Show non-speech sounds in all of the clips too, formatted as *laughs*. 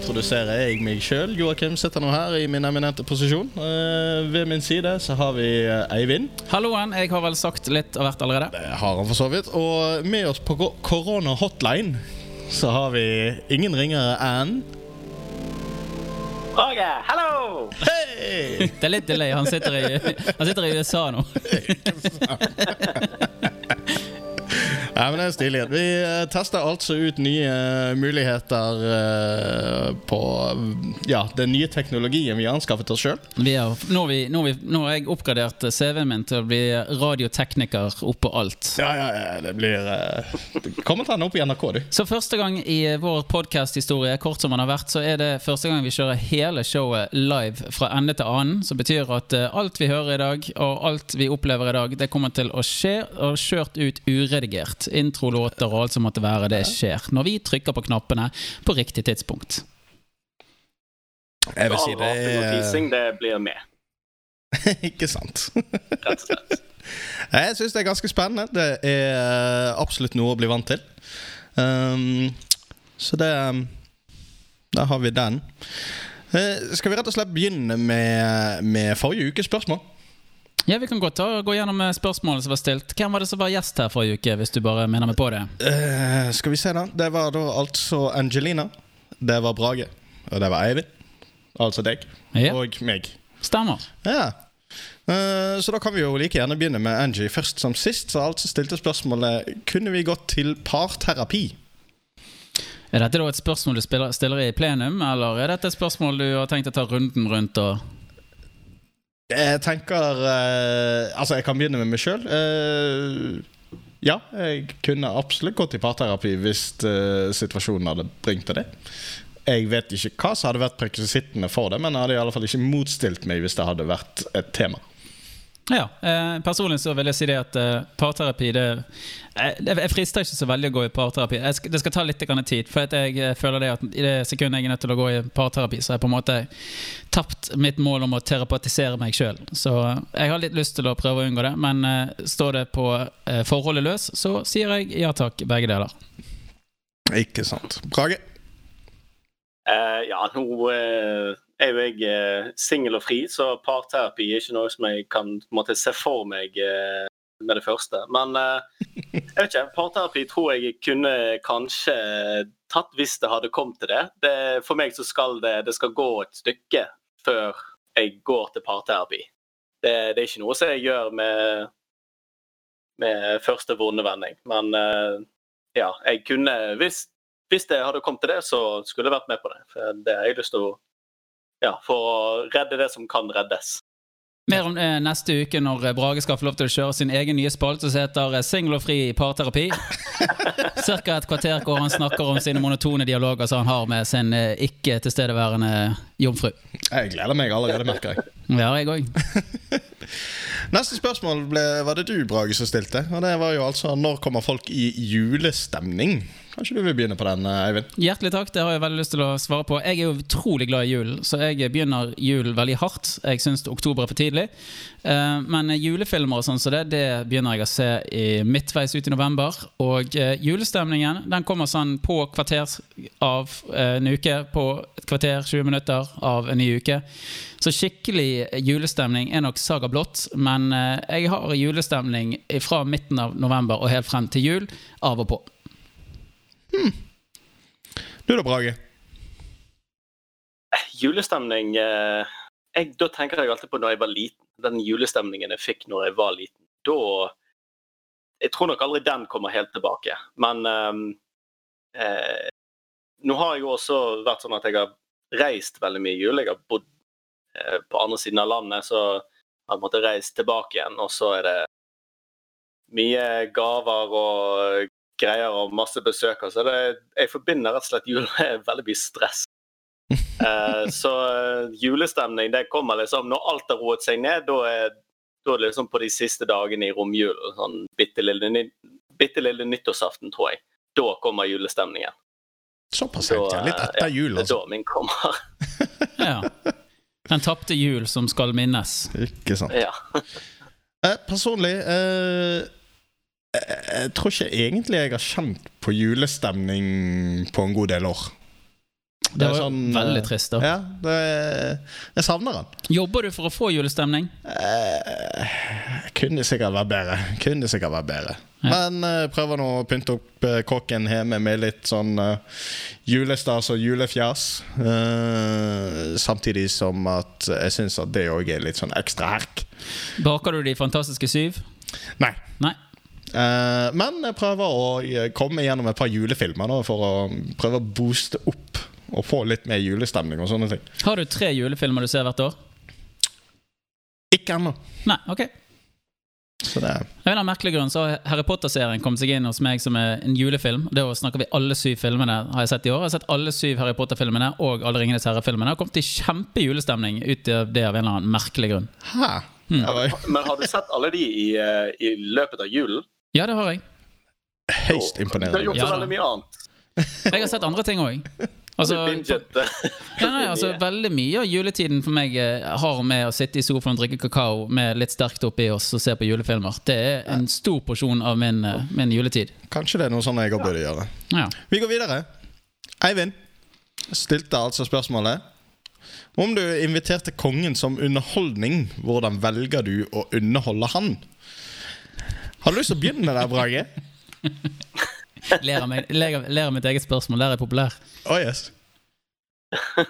vi jo igjen introdusere jeg meg sjøl. Joakim sitter nå her i min eminente posisjon. Eh, ved min side så har vi eh, Eivind. Halloen. Jeg har vel sagt litt av hvert allerede. Det har han for så vidt. Og med oss på ko- korona hotline så har vi ingen ringere enn Roger, hallo! Hei! Det er litt delay. Han sitter i, han sitter i USA nå. Ja, men det er stilig. Vi eh, tester altså ut nye eh, muligheter eh, på ja, den nye teknologien vi har anskaffet oss sjøl. Nå, nå, nå har jeg oppgradert CV-en min til å bli radiotekniker oppå alt. Ja, ja, ja, det blir Det kommer til å ende opp i NRK, du. Så første gang i vår podcast-historie, kort som den har vært, så er det første gang vi kjører hele showet live fra ende til annen. Som betyr at alt vi hører i dag, og alt vi opplever i dag, det kommer til å skje og kjørt ut uredigert. Introlåter og alt som måtte være, det skjer. Når vi trykker på knappene på riktig tidspunkt. Jeg vil si det er teasing, det blir med, *laughs* Ikke sant. rett og slett. *laughs* Jeg syns det er ganske spennende. Det er eh, absolutt noe å bli vant til. Um, så det Der har vi den. Uh, skal vi rett og slett begynne med, med forrige ukes spørsmål? Ja, Vi kan godt ta, gå gjennom eh, spørsmålene som var stilt. Hvem var det som var gjest her forrige uke? hvis du bare mener meg på det? uh, skal vi se, da. Det var da altså Angelina. Det var Brage. Og det var Eivind. Altså deg. Ja. Og meg. Stemmer. Ja. uh, så da kan vi jo like gjerne begynne med Angie først som sist. Så altså stilte spørsmålet Kunne vi gått til parterapi. Er dette da et spørsmål du spiller, stiller i plenum, eller er dette et spørsmål du har tenkt å ta runden rundt og Jeg tenker eh, Altså, jeg kan begynne med meg sjøl. ja, jeg kunne absolutt gått i parterapi hvis eh, situasjonen hadde bringt til det. Jeg vet ikke hva som hadde vært prekvisittene for det, men jeg hadde i alle fall ikke motstilt meg hvis det hadde vært et tema. Ja, eh, personlig så vil jeg si det at eh, parterapi det, eh, Jeg frister ikke så veldig å gå i parterapi. Jeg skal, det skal ta litt grann tid. For at jeg eh, føler det at i det sekundet jeg er nødt til å gå i parterapi, så har jeg på en måte tapt mitt mål om å terapeutisere meg sjøl. Så eh, jeg har litt lyst til å prøve å unngå det, men eh, står det på eh, forholdet løs, så sier jeg ja takk, begge deler. Ikke sant. Brage? Eh, ja, nå eh, er jo jeg eh, singel og fri, så parterapi er ikke noe som jeg kan måte, se for meg eh, med det første. Men eh, *laughs* jeg vet ikke, parterapi tror jeg kunne kanskje tatt hvis det hadde kommet til det. det for meg så skal det, det skal gå et stykke før jeg går til parterapi. Det, det er ikke noe som jeg gjør med, med første vonde vending. Men ja, jeg kunne hvis hvis det hadde kommet til det, så skulle jeg vært med på det. For det har jeg lyst til å Ja, for å redde det som kan reddes. Mer om det neste uke når eh, Brage skal få lov til å kjøre sin egen nye spalte som heter eh, Singel og fri i parterapi. *laughs* Cirka et kvarter hvor han snakker om sine monotone dialoger som han har med sin eh, ikke tilstedeværende jomfru. Jeg gleder meg allerede, merker jeg. *laughs* Ja, jeg òg. *laughs* Neste spørsmål ble, var det du, Brage, som stilte. Og det var jo altså Når kommer folk i julestemning? Kanskje du vil begynne på den, Eivind? Hjertelig takk, det har jeg veldig lyst til å svare på. Jeg er jo utrolig glad i julen, så jeg begynner julen veldig hardt. Jeg syns oktober er for tidlig. Eh, Men julefilmer og sånn så det, det begynner jeg å se i midtveis ut i november. Og eh, julestemningen den kommer sånn på kvarter av eh, en uke. På et kvarter, 20 minutter av en ny uke. Så skikkelig julestemning er nok Saga Blått, men eh, jeg har julestemning fra midten av november og helt frem til jul, av og på. Du da, Brage? Julestemning eh, jeg, Da tenker jeg alltid på når jeg var liten. Den julestemningen jeg fikk når jeg var liten. Da Jeg tror nok aldri den kommer helt tilbake. Men eh, eh, nå har jeg jo også vært sånn at jeg har reist veldig mye i jul. Jeg har bodd eh, på andre siden av landet, så jeg har måttet reise tilbake igjen. Og så er det mye gaver og greier og masse besøk. Så det, jeg forbinder rett og slett jul med veldig mye stress. *laughs* Eh, så eh, julestemning det kommer liksom når alt har roet seg ned. Da er, da er det liksom på de siste dagene i romjulen. Sånn bitte lille, bitte lille nyttårsaften, tror jeg. Da kommer julestemningen. Såpass sent, ja. Litt eh, etter jul, Det er altså. da min kommer. Ja. Den tapte jul som skal minnes. Ikke sant. ja. Eh, personlig eh, Jeg tror ikke egentlig jeg har kjent på julestemning på en god del år. Det er var sånn, veldig eh, trist, da. Ja, det, jeg savner den. Jobber du for å få julestemning? Eh, kunne sikkert vært bedre. Kunne sikkert vært bedre. Ja. Men eh, prøver nå å pynte opp eh, kåken hjemme med litt sånn eh, julestas og julefjas. Eh, samtidig som at jeg syns at det òg er litt sånn ekstra herk. Baker du de fantastiske syv? Nei. Nei. Eh, men jeg prøver å eh, komme gjennom et par julefilmer nå for å prøve å booste opp og få litt mer julestemning og sånne ting. Har du tre julefilmer du ser hvert år? Ikke ennå. Nei, ok. Så det Av en merkelig grunn så har Harry Potter-serien kommet seg inn hos meg som er en julefilm. Da snakker vi alle syv filmene har jeg sett i år. Jeg har sett alle syv Harry Potter-filmene og alle Ringenes herre-filmene. Og kommet i kjempejulestemning ut av det av en eller annen merkelig grunn. Mm. Men har du sett alle de i, eh, i løpet av julen? Ja, det har jeg. høyst Du har gjort så veldig mye annet. Jeg har sett andre ting òg. *laughs* Altså, ja, nei, altså, veldig mye av juletiden for meg eh, har med å sitte i sofaen og drikke kakao med litt sterkt oppi oss og se på julefilmer. Det er en stor porsjon av min, eh, min juletid. Kanskje det er noe sånn jeg òg burde gjøre. Ja. Vi går videre. Eivind stilte altså spørsmålet Om du inviterte kongen som underholdning, hvordan velger du å underholde han? Har du lyst til å begynne der, Brage? *laughs* Ler av, mitt eget spørsmål. Der er jeg populær. Oh, yes. *laughs*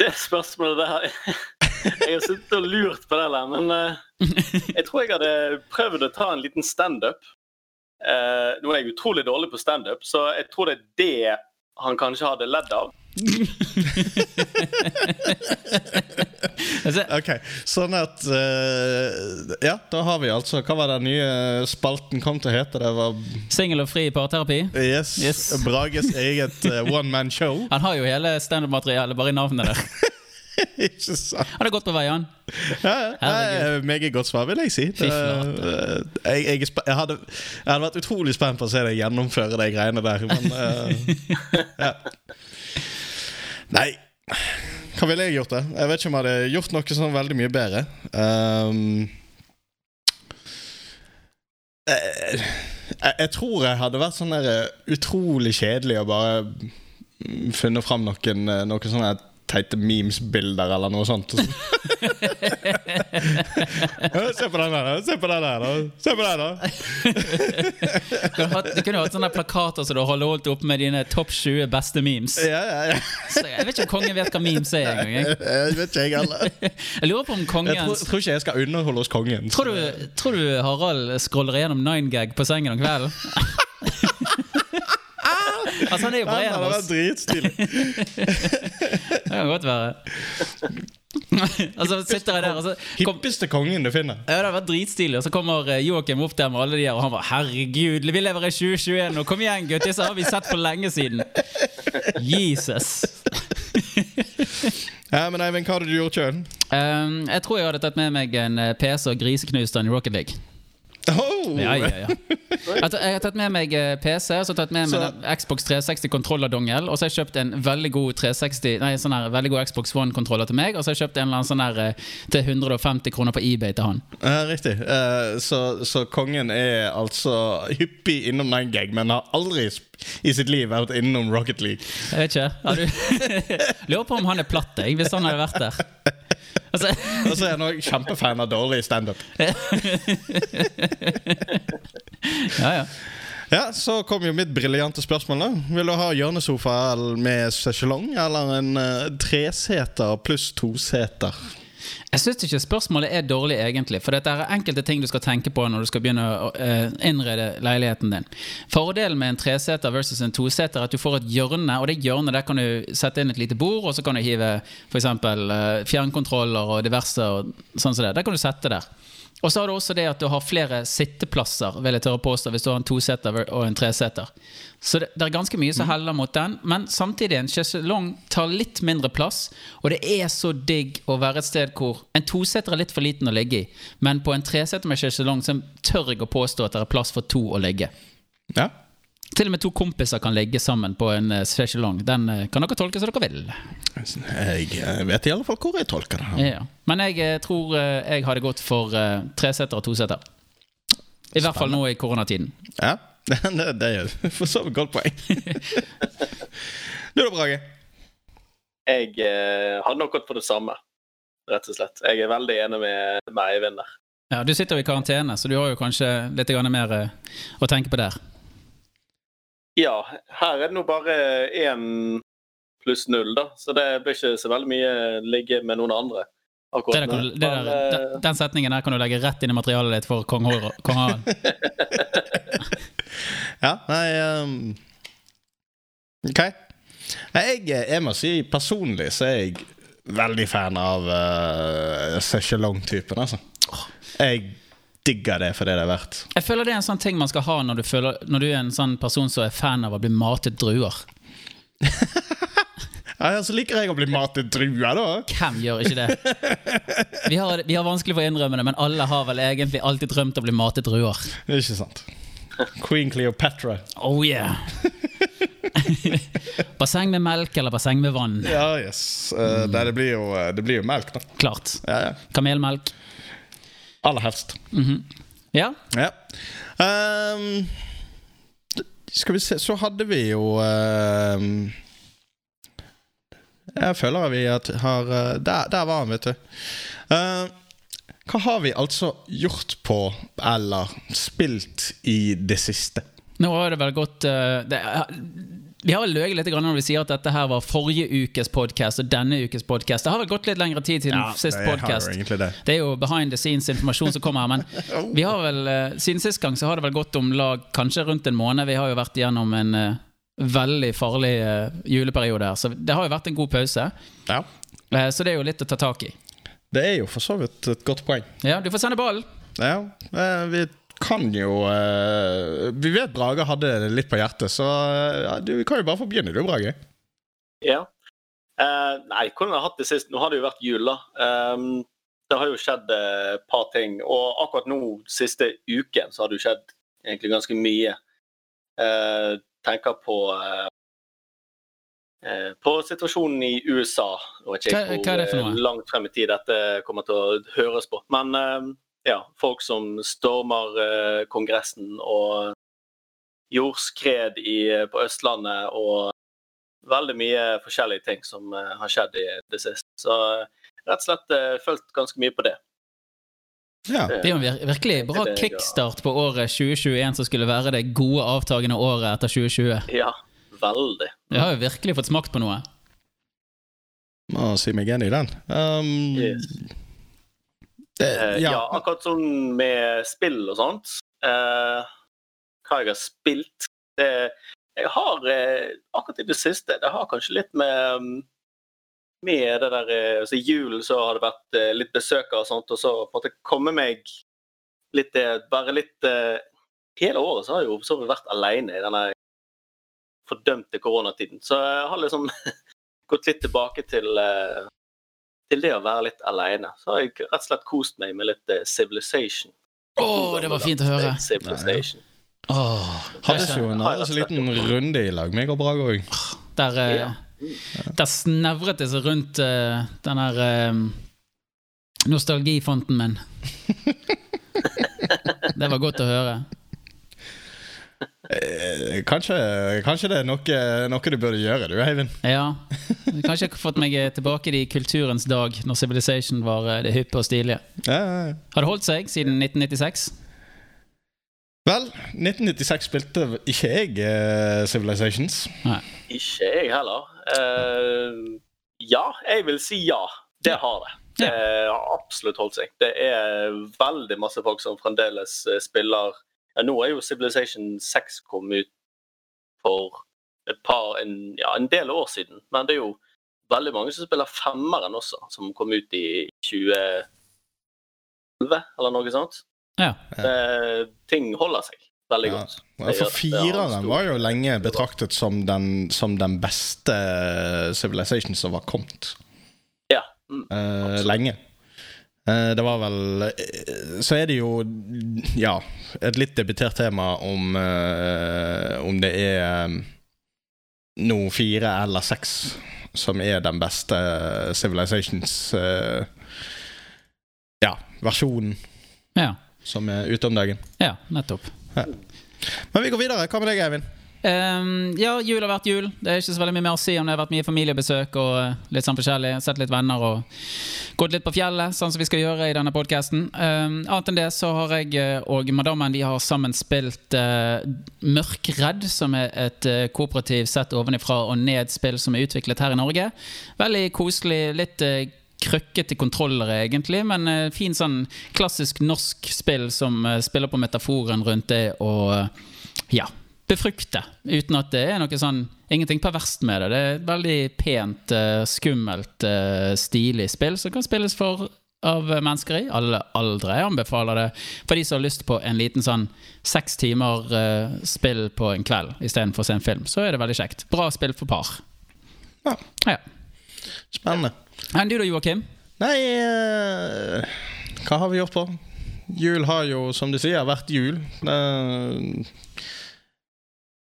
Det spørsmålet der *laughs* Jeg har sittet og lurt på det der, men uh, jeg tror jeg hadde prøvd å ta en liten standup. Uh, nå er jeg utrolig dårlig på standup, så jeg tror det er det han kanskje hadde ledd av. Ok, sånn at uh, Ja, da har vi altså Hva var den nye spalten kom til å hete? Det var Singel og fri parterapi. Yes, Yes. Brages eget uh, one man show. *laughs* Han har jo hele standup-materialet bare i navnet der. *laughs* Ikke sant? Han er godt på vei, han. Ja, ja. Eh, Meget godt svar, vil jeg si. Det, jeg, jeg, jeg, hadde, jeg hadde vært utrolig spent på å se deg gjennomføre de greiene der, men uh, *laughs* ja. Nei, hva ville jeg gjort? det? Jeg vet ikke om jeg hadde gjort noe sånn veldig mye bedre. Um, jeg, jeg tror jeg hadde vært sånn der eh, utrolig kjedelig og bare mm, funnet fram noen, eh, noen sånne teite memes-bilder eller noe sånt. Ja, *laughs* se på den der, da. Se på den der, da. Se på den, da. Du kunne kunne hatt sånne plakater som du holder holdt opp med dine topp 20 beste memes. Ja, ja, ja. Så jeg vet ikke om kongen vet hva memes er engang. jeg. *laughs* Jeg vet ikke, jeg heller. Jeg lurer på om Jeg tror, tror ikke jeg skal underholde hos kongen. Tror du, tror du Harald scroller gjennom 9gag på sengen om kvelden? *laughs* altså, han er jo bare Den en av hadde vært dritstilig. *laughs* Det kan godt være. altså, sitter jeg der og så kom, Hippeste kongen du finner. ja, Det vært dritstilig, og så kommer eh, Joakim opp der med alle de her, og han bare 'Herregud, vi lever i 2021 nå. Kom igjen, gutt. Disse har vi sett for lenge siden.' Jesus. *laughs* Ja, men Eivind, hva hadde du gjort sjøl? Um, jeg tror jeg hadde tatt med meg en eh, PC og griseknust den i Rocket League. Oh! Ja, ja, ja. Jeg har tatt- med meg eh, PC, og så har jeg tatt med meg Så- Xbox 360 kontrollerdongel. Og så har jeg kjøpt en veldig god 360 Nei, sånn her, veldig god Xbox One-kontroller til meg. Og så har jeg kjøpt en eller annen sånn her eh, til 150 kroner på eBay til han. Ja, riktig. Eh, så, så kongen er altså hyppig innom den gag, men har aldri sp- i sitt liv vært innom Rocket League. Jeg vet ikke. Har du *laughs* Lurer på om han er platt, jeg, hvis han hadde vært der. Altså, *laughs* Og så er han òg kjempefan av dårlig standup. *laughs* ja, ja. Ja, så kom jo mitt briljante spørsmål. da Vil du ha hjørnesofa med sesjelong eller en uh, treseter pluss toseter? Jeg syns ikke spørsmålet er dårlig, egentlig. For dette er enkelte ting du skal tenke på når du skal begynne å eh, innrede leiligheten din. Fordelen med en treseter versus en toseter er at du får et hjørne, og det hjørnet der kan du sette inn et lite bord, og så kan du hive f.eks. Uh, fjernkontroller og diverse og sånn som det. Der kan du sette der. Og så har du også det at du har flere sitteplasser, vil jeg tørre påstå, hvis du har en toseter og en treseter. Så det, det er ganske mye som heller mot den, men samtidig en sjeselong tar litt mindre plass, og det er så digg å være et sted hvor en toseter er litt for liten å ligge i, men på en treseter med sjeselong så tør jeg å påstå at det er plass for to å ligge. Ja. Til og med to kompiser kan ligge sammen på en uh. Den eh, kan dere tolke som dere vil. Jeg eh, vet i alle fall hvor jeg tolker det. Ja. Men jeg eh, tror eh, jeg hadde gått for treseter og toseter. I hvert fall nå i koronatiden. Ja, *laughs* det, det er for så vidt godt poeng. *laughs* du da, Brage? Jeg eh, hadde nok gått for det samme, rett og slett. Jeg er veldig enig med, med Eivind der. Ja, Du sitter jo i karantene, så du har jo kanskje litt mer eh, å tenke på der. Ja, her er det nå bare én pluss null, da. Så det blir ikke så veldig mye ligge med noen andre. Det akkurat der, kan du- det der, Men, eh, den, den setningen der kan du legge rett inn i materialet ditt for kong Harald. *laughs* Ja, nei um, Ok. Jeg, jeg må si personlig så er jeg veldig fan av uh, Sechelong-typen, altså. Jeg digger det for det det er verdt. Jeg føler det er en sånn ting man skal ha når du, føler, når du er en sånn person som er fan av å bli matet druer. *laughs* Ja, så liker jeg å bli matet druer, da. Hvem gjør ikke det? Vi har, vi har vanskelig for å innrømme det, men alle har vel egentlig alltid drømt om å bli matet druer. Det er ikke sant. Queen Cleopatra. Oh yeah! *laughs* basseng med melk eller basseng med vann? Ja, yes. Uh, nei, det, blir jo, det blir jo melk, da. Klart. Ja, ja. Kamelmelk. Aller helst. Ja. Ja. Um, skal vi se, så hadde vi jo um, Jeg føler vi at har Der, der var han, vet du. Uh, hva har vi altså gjort på, eller spilt i det siste? Nå har det vel gått uh, det, Vi har vel løyet litt når vi sier at dette her var forrige ukes podkast og denne ukes podkast. Det har vel gått litt lengre tid siden sist det har podkast. det. Det er jo behind the scenes-informasjon som kommer her. Men *laughs* vi har vel, eh, siden sist gang så har det vel gått om lag kanskje rundt en måned. Vi har jo vært igjennom en uh, veldig farlig uh, juleperiode her, så det har jo vært en god pause. Ja. Uh, så det er jo litt å ta tak i. Det er jo for så vidt et godt poeng. Ja, du får sende ballen. Ja, vi kan jo eh, Vi vet Brage hadde det litt på hjertet, så eh, ja, du kan jo bare få begynne, du, Brage. Ja. Eh, nei, hvordan har jeg hatt det sist? Nå har det jo vært jul, da. Ehm, det har jo skjedd eh, et par ting. Og akkurat nå, siste uken, så har det jo skjedd egentlig ganske mye. Eh, tenker på eh, eh, på situasjonen i USA. Og vet ikke Hva- hva hvor eh, langt frem i tid dette kommer til å høres på. Men eh, ja, folk som stormer eh, Kongressen og jordskred i, på Østlandet og veldig mye forskjellige ting som eh, har skjedd i det siste. Så eh, rett og slett eh, fulgt ganske mye på det. Ja. Det er jo en vir virkelig bra Det det, kickstart på året 2021, som skulle være det gode, avtagende året etter 2020. Ja, veldig. Vi har jo virkelig fått smakt på noe. Må si meg enig i den. Um, Yes. Det, Eh, ja. ja. akkurat sånn med spill og sånt. eh, hva jeg har spilt det, Jeg har eh, akkurat i det siste Det har kanskje litt med mm, med det der altså julen så har det vært eh, litt besøkere og sånt, og så på en måte komme meg litt Bare litt Hele året så har jeg jo så vært alene i denne fordømte koronatiden. Så jeg har liksom *laughs* gått litt tilbake til eh, til det å være litt alene. Så har jeg rett og slett kost meg med litt uh, Civilization. Å, det var fint å høre. Civilization. Ja, Hadde Oh, hadde ikke en liten runde i lag, meg og Brage òg? Der, uh, Ja. der snevret det seg rundt uh, den der uh, nostalgifonten min. *laughs* Det var godt å høre. Eh, kanskje, kanskje det er noe, noe du burde gjøre, du, Eivind? Ja. Kanskje jeg har fått meg eh, tilbake i kulturens dag, når Civilization var eh, det hyppe og stilige. Ja, ja, ja. Har det holdt seg siden 1996? Vel, 1996 spilte ikke jeg uh, Civilizations. Ikke jeg heller. Uh, ja, jeg vil si ja. Det har det. Det har absolutt holdt seg. Det er veldig masse folk som fremdeles spiller ja, Nå er jo Civilization 6 kommet ut for et par, en, ja, en del år siden. Men det er jo veldig mange som spiller femmeren også, som kom ut i 2011 eller noe sånt. Ja. Det, ting holder seg veldig Ja. godt. Ja, Det For fireren var jo lenge betraktet som den, som den beste Civilization som var kommet. Ja. Mm. Eh, lenge. Eh, det var vel eh, Så er det jo, ja, et litt debutert tema om eh, Om det er nå fire eller seks som er den beste Civilizations Ja, versjonen. ja. som er ute om dagen. Ja, nettopp. Men vi går videre. Hva med deg, Eivind? Ehm, ja, jul har vært jul. Det er ikke så veldig mye mer å si om det har vært mye familiebesøk og eh, litt sånn forskjellig. Sett litt venner og gått litt på fjellet, sånn som vi skal gjøre i denne podkasten. annet enn det så har jeg eh, og madammen vi har sammen spilt uh, Mørkredd, som er et uh, kooperativ sett ovenifra og ned-spill som er utviklet her i Norge. Veldig koselig. litt uh, krøkkete kontrollere, egentlig, men uh, fin sånn klassisk norsk spill som uh, spiller på metaforen rundt det og uh, ja, befrukte. Uten at det er noe sånn Ingenting perverst med det. Det er et veldig pent, uh, skummelt, uh, stilig spill som kan spilles for av mennesker i alle aldre. Jeg anbefaler det for de som har lyst på en liten sånn seks timer uh, spill på en kveld istedenfor å se en film. Så er det veldig kjekt. Bra spill for par. Ja, Ja. spennende. Enn du da, Joakim? Nei uh, Hva har vi gjort på? Jul har jo, som du sier, vært jul. Eh,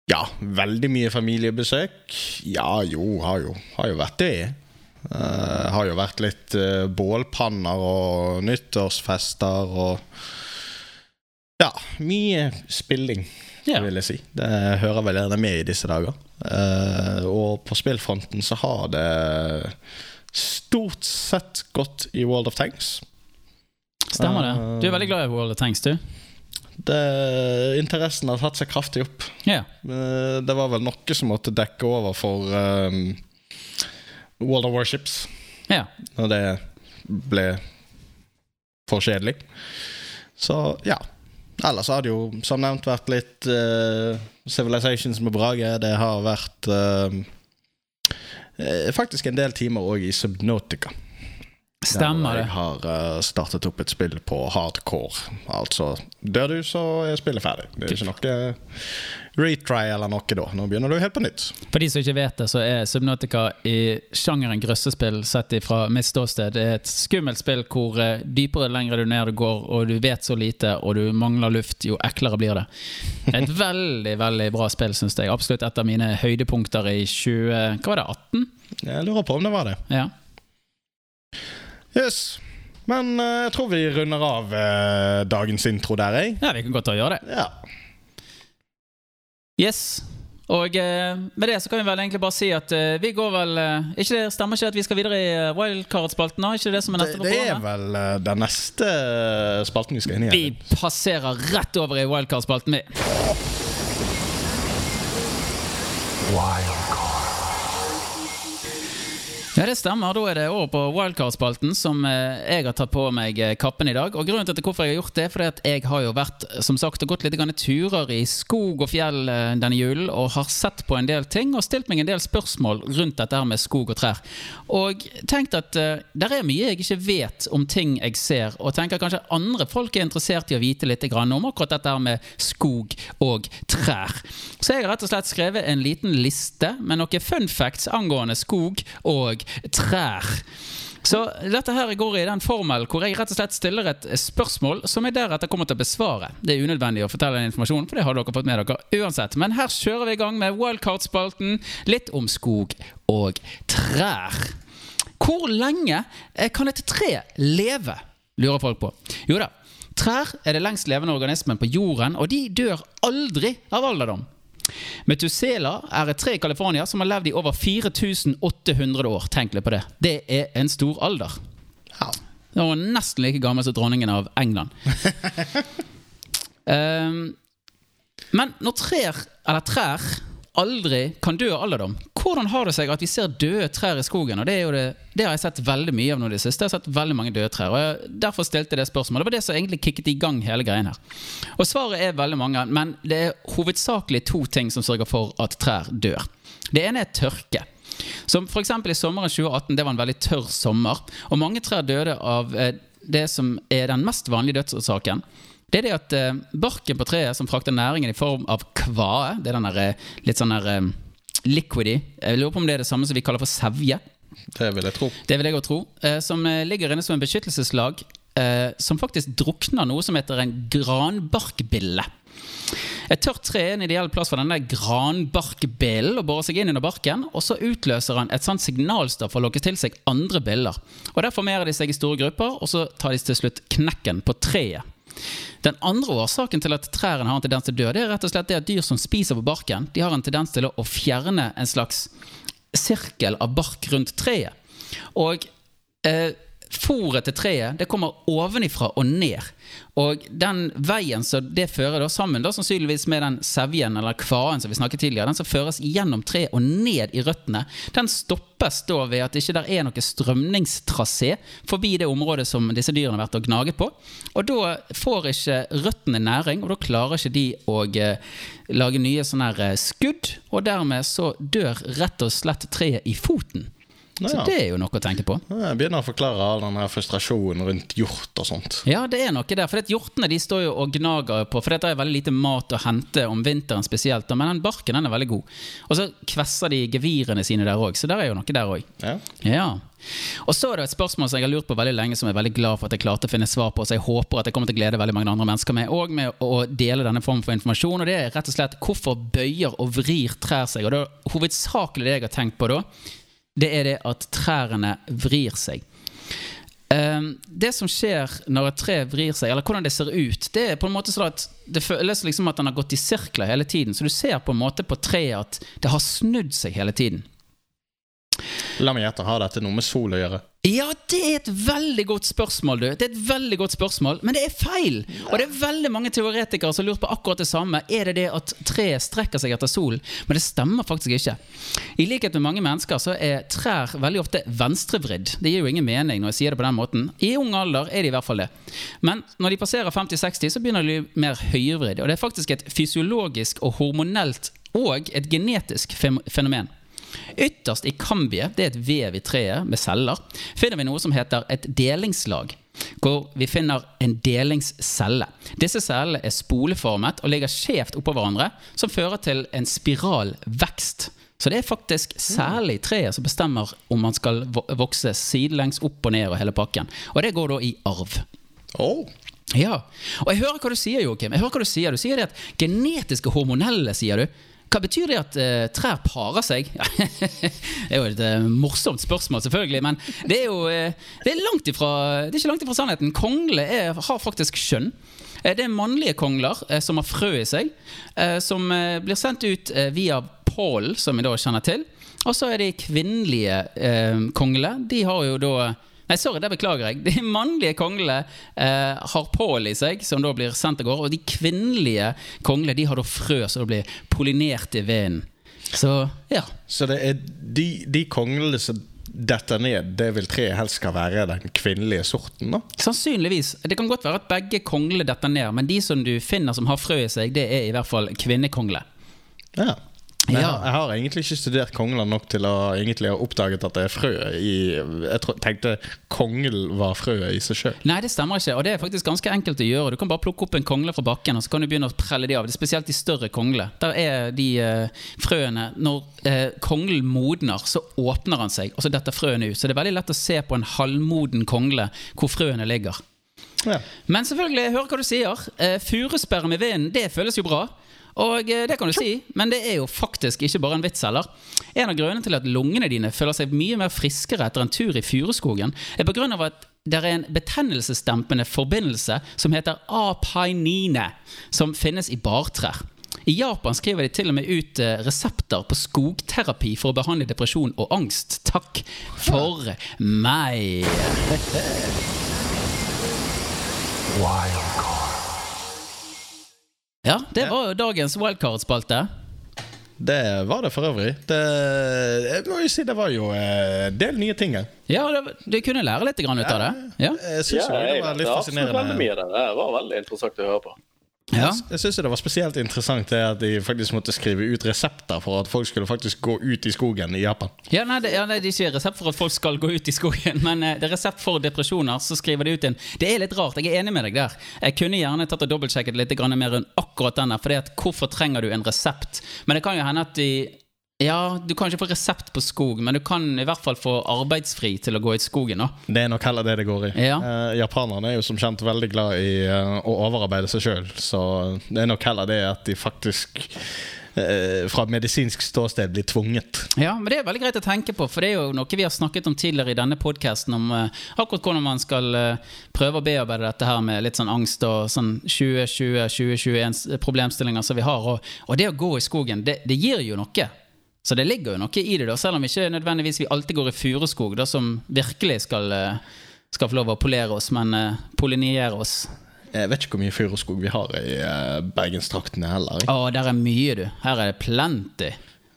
ja, veldig mye familiebesøk. Ja, jo, har jo, har jo vært det. Uh, har jo vært litt uh, bålpanner og nyttårsfester og Ja, mye spilling, yeah. vil jeg si. Det hører vel gjerne med i disse dager. Uh, og på spillfronten så har det stort sett gått i World of Tanks. Stemmer det. Du er veldig glad i World of Tanks, du? Det, interessen har tatt seg kraftig opp. Eh, Det var vel noe som måtte dekke over for um, World of Warships, Yeah. når det ble for kjedelig. Så ja. Ellers har det jo som nevnt vært litt eh, Civilizations med Brage. Det har vært eh, faktisk en del timer òg i Subnautica. Stemmer det. Jeg har eh, startet opp et spill på hardcore. Altså dør du, så er spillet ferdig. Det er ikke noe retry eller noe da. Nå begynner du helt på nytt. For de som ikke vet det, så er Subnautica i sjangeren grøssespill sett fra mitt ståsted. Et skummelt spill hvor eh, dypere lengre du ned du går, og du vet så lite, og du mangler luft, jo eklere blir det. Et *laughs* veldig, veldig bra spill, syns jeg. Absolutt et av mine høydepunkter i 20... Hva var det? 18? Jeg lurer på om det var det. Ja. Yes. Men eh, jeg tror vi runder av eh, dagens intro der, jeg. ja, vi kan godt gjøre det. Ja. Yes. Og eh, med det så kan vi vel egentlig bare si at eh, vi går vel eh, Ikke det Stemmer ikke at vi skal videre i eh, wildcard-spalten? nå? Ikke det som er Det, neste på det er programmet? vel eh, den neste spalten vi skal inn i. Vi passerer rett over i wildcard-spalten, vi. Ja, det stemmer. Da er det over på wildcard-spalten, som eh, jeg har tatt på meg eh, kappen i dag. Og Grunnen til hvorfor jeg har gjort det, fordi at jeg har jo vært som sagt, gått litt turer i skog og fjell eh, denne julen, og har sett på en del ting og stilt meg en del spørsmål rundt dette her med skog og trær. Og tenkt at uh, det er mye jeg ikke vet om ting jeg ser, og tenker kanskje andre folk er interessert i å vite litt om akkurat dette her med skog og trær. Så jeg har rett og slett skrevet en liten liste med noen fun facts angående skog og trær. Så dette her går i den formel hvor jeg rett og slett stiller et spørsmål som jeg deretter kommer til å besvare. Det er unødvendig å fortelle den informasjonen, for det har dere fått med dere uansett. Men her kjører vi i gang med wildcard-spalten. Litt om skog og trær. Hvor lenge eh, kan et tre leve, lurer folk på. Jo da, trær er det lengst levende organismen på jorden, og de dør aldri av alderdom. Metusela er et tre i California som har levd i over 4800 år. Tenk litt på det. Det er en stor alder. Ja. Det var nesten like gammel som dronningen av England. um, *laughs* men når trær, eller trær aldri kan dø av alderdom, hvordan har det seg at vi ser døde trær i skogen? Og Det, det, det har jeg sett veldig mye av nå i det siste. Jeg har sett veldig mange døde trær. Og jeg, Derfor stilte jeg det spørsmålet. Det var det som egentlig kicket i gang hele greien her. Og svaret er veldig mange, men det er hovedsakelig to ting som sørger for at trær dør. Det ene er tørke. Som eksempel i sommeren 2018, det var en veldig tørr sommer. Og mange trær døde av eh, det som er den mest vanlige dødsårsaken. Det er det at eh, barken på treet som frakter næringen i form av kvae, det er den der eh, litt sånn der eh, liquidy Jeg lurer på om det er det samme som vi kaller for sevje. Det vil jeg tro. Det vil jeg tro. Eh, som ligger inne som en beskyttelseslag eh, som faktisk drukner noe som heter en granbarkbille. Et tørt tre er en ideell plass for denne granbarkbillen å bore seg inn under barken, og så utløser han et sånt signalstoff for å lokke til seg andre biller. Og Der formerer de seg i store grupper, og så tar de til slutt knekken på treet. Den andre årsaken til at trærne har en tendens til å dø, det er rett og slett det at dyr som spiser på barken, de har en tendens til å fjerne en slags sirkel av bark rundt treet. Og eh, fôret til treet det kommer ovenifra og ned. Og den veien som det fører da sammen, da sannsynligvis med den sevjen eller kvaen som vi snakket tidligere, den som føres gjennom treet og ned i røttene, den stoppes da ved at det ikke er noe strømningstrasé forbi det området som disse dyrene har vært og gnaget på. Og da får ikke røttene næring, og da klarer ikke de å eh, lage nye sånne eh, skudd, og dermed så dør rett og slett treet i foten. Så Ja. det er jo noe å tenke på. Jeg begynner å forklare all den frustrasjonen rundt hjort og sånt. Ja, det er noe der. For hjortene de står jo og gnager på For dette er veldig lite mat å hente om vinteren spesielt. Men den barken den er veldig god. Og så kvesser de gevirene sine der òg, så der er jo noe der òg. Ja. Ja. Og så er det et spørsmål som jeg har lurt på veldig lenge, som jeg er veldig glad for at jeg klarte å finne svar på. Så jeg håper at jeg kommer til å glede veldig mange andre mennesker med og med å dele denne formen for informasjon. Og det er rett og slett hvorfor bøyer og vrir trær seg. Og det er hovedsakelig det jeg har tenkt på da, det er det at trærne vrir seg. Ehm, det som skjer når et tre vrir seg, eller hvordan det ser ut, det er på en måte sånn at det føles liksom at den har gått i sirkler hele tiden. Så du ser på en måte på treet at det har snudd seg hele tiden. La meg gjette, har dette noe med sol å gjøre? Ja, det er et veldig godt spørsmål, du. Det er et veldig godt spørsmål, Men det er feil! Og det er veldig mange teoretikere som har lurt på akkurat det samme. Er det det at treet strekker seg etter solen? Men det stemmer faktisk ikke. I likhet med mange mennesker så er trær veldig ofte venstrevridd. Det gir jo ingen mening når jeg sier det på den måten. I ung alder er de i hvert fall det. Men når de passerer 50-60, så begynner de mer høyrevridd. Og det er faktisk et fysiologisk og hormonelt og et genetisk fenomen. Ytterst i kambiet, det er et vev i treet med celler, finner vi noe som heter et delingslag. Hvor vi finner en delingscelle. Disse cellene er spoleformet og ligger skjevt oppå hverandre, som fører til en spiralvekst. Så det er faktisk særlig treet som bestemmer om man skal vokse sidelengs opp og ned og hele pakken. Og det går da i arv. Oh. Ja, og jeg hører hva du sier, Joakim. Jeg hører hva Du sier Du sier det at genetiske hormonelle, sier du. Hva betyr det at uh, trær parer seg? *laughs* det er jo et uh, morsomt spørsmål, selvfølgelig, men det er jo uh, det er langt ifra, det er ikke langt ifra sannheten. Kongle er, har faktisk kjønn. Det er mannlige kongler som har frø i seg, som blir sendt ut via pollen, som vi da kjenner til. Og så er de kvinnelige eh, konglene. De har jo da Nei, sorry, det beklager jeg. De mannlige konglene eh, har pål i seg, som da blir sendt av gårde. Og de kvinnelige konglene de har da frø som det blir pollinert i veden. Så ja. Så det er de, de konglene som detter ned, det vil treet helst skal være den kvinnelige sorten, da? Sannsynligvis. Det kan godt være at begge konglene detter ned, men de som du finner som har frø i seg, det er i hvert fall kvinnekongler. Ja. Men Ja. jeg har egentlig ikke studert kongler nok til å egentlig ha oppdaget at det er frø i Jeg tro, tenkte kongel var frøet i seg sjøl. Nei, det stemmer ikke, og det er faktisk ganske enkelt å gjøre. Du kan bare plukke opp en kongle fra bakken, og så kan du begynne å prelle de av. Det er spesielt de større konglene. Der er de eh, frøene Når eh, konglen modner, så åpner han seg, og så detter frøene ut. Så det er veldig lett å se på en halvmoden kongle hvor frøene ligger. Ja. Men selvfølgelig, jeg hører hva du sier. Eh, Furusperre med vinden, det føles jo bra. Og eh, det kan du si, men det er jo faktisk ikke bare en vits heller. En av grunnene til at lungene dine føler seg mye mer friskere etter en tur i furuskogen, er på grunn av at det er en betennelsesdempende forbindelse som heter apainine, som finnes i bartrær. I Japan skriver de til og med ut eh, resepter på skogterapi for å behandle depresjon og angst. Takk for meg. Ja, det var jo dagens wildcard-spalte. Det var det for øvrig. Det, jeg må jo si det var jo eh, en del nye ting her. Ja, det, du kunne lære litt grann ut av det. Ja, Jeg syns Ja, det var litt er fascinerende. Det var veldig interessant å høre på. Ja. Jeg syns det var spesielt interessant det at de faktisk måtte skrive ut resepter for at folk skulle faktisk gå ut i skogen i Japan. ja, nei, det, ja nei, det er ikke resept for at folk skal gå ut i skogen, *laughs* men eh, det er resept for depresjoner. Så skriver de ut en Det er litt rart, jeg er enig med deg der. Jeg kunne gjerne tatt og dobbeltsjekket litt mer rundt akkurat denne. for hvorfor trenger du en resept? Men det kan jo hende at de Ja, du kan ikke få resept på skog, men du kan i hvert fall få arbeidsfri til å gå i skogen. da Det er nok heller det det går i. Ja. Eh, japanerne er jo som kjent veldig glad i eh, å overarbeide seg sjøl, så det er nok heller det at de faktisk eh, fra medisinsk ståsted blir tvunget. Ja, men det er veldig greit å tenke på, for det er jo noe vi har snakket om tidligere i denne podkasten, om eh, akkurat hvordan man skal eh, prøve å bearbeide dette her med litt sånn angst og sånn 2020-2021 problemstillinger som vi har. Og, og det å gå i skogen, det, det gir jo noe. Så det ligger jo noe i det, da, selv om ikke nødvendigvis vi alltid går i furuskog, da, som virkelig skal, eh, skal få lov å polere oss, men uh, pollinere oss. Jeg vet ikke hvor mye furuskog vi har i uh, bergenstraktene heller. Å, der er mye, du. Her er det plenty.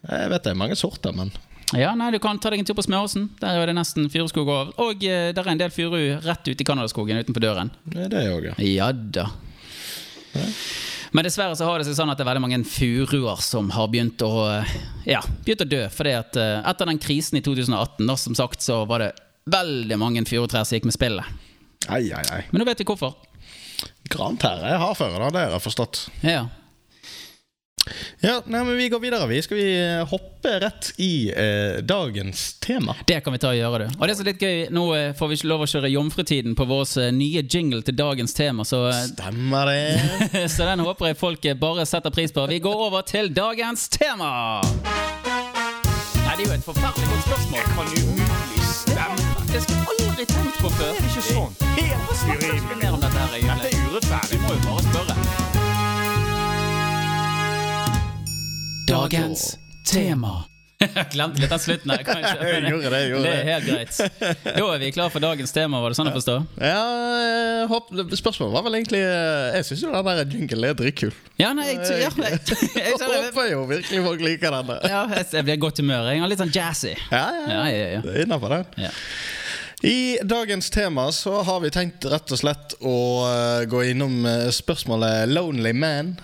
Jeg vet det er mange sorter, men Ja, nei, Du kan ta deg en tur på Smøråsen. Der er det nesten furuskog over. Og uh, der er en del furu rett ute i Canadaskogen utenfor døren. det er det òg, ja. Ja da. Men dessverre så har det seg sånn at det er veldig mange furuer som har begynt å Ja, begynt å dø. Fordi at eh, etter den krisen i 2018, da, som sagt, så var det veldig mange furutrær som gikk med spillet. Ei, ei, ei. Men nå vet vi hvorfor. Grantære er hardføre. Det har jeg forstått. Ja. Ja, nei, men Vi går videre. vi Skal vi eh, hoppe rett i eh, dagens tema? Det kan vi ta og gjøre, du. Og det er så litt gøy, Nå eh, får vi ikke lov å kjøre jomfrutiden på vår eh, nye jingle til dagens tema, så, Stemmer det. *laughs* så den håper jeg folk bare setter pris på. Vi går over til dagens tema! Nei, det er jo et forferdelig godt spørsmål. kan umulig stemme. Det skal jeg aldri tenkt på før. Det er ikke sånn. Helt urimelig. dette er urettferdig. Vi må jo bare spørre. Dagens tema. Jeg *laughs* glemte litt den slutten her. kanskje. *laughs* Jeg gjorde det, jeg gjorde det er helt greit. Da er vi klare for dagens tema, var det sånn jeg forstår? Ja, Spørsmålet var vel egentlig eh, Jeg syns jo den der jinglen er dritkul. Ja, nei, jeg, ja, *laughs* jeg, jeg, Jeg jeg, håper jo virkelig folk liker den. ja, jeg, jeg blir i godt humør. Jeg er litt sånn jazzy. Ja, ja, Ja. Det er innafor den. Ja. I dagens tema så har vi tenkt rett og slett å eh, gå innom eh, spørsmålet 'Lonely man,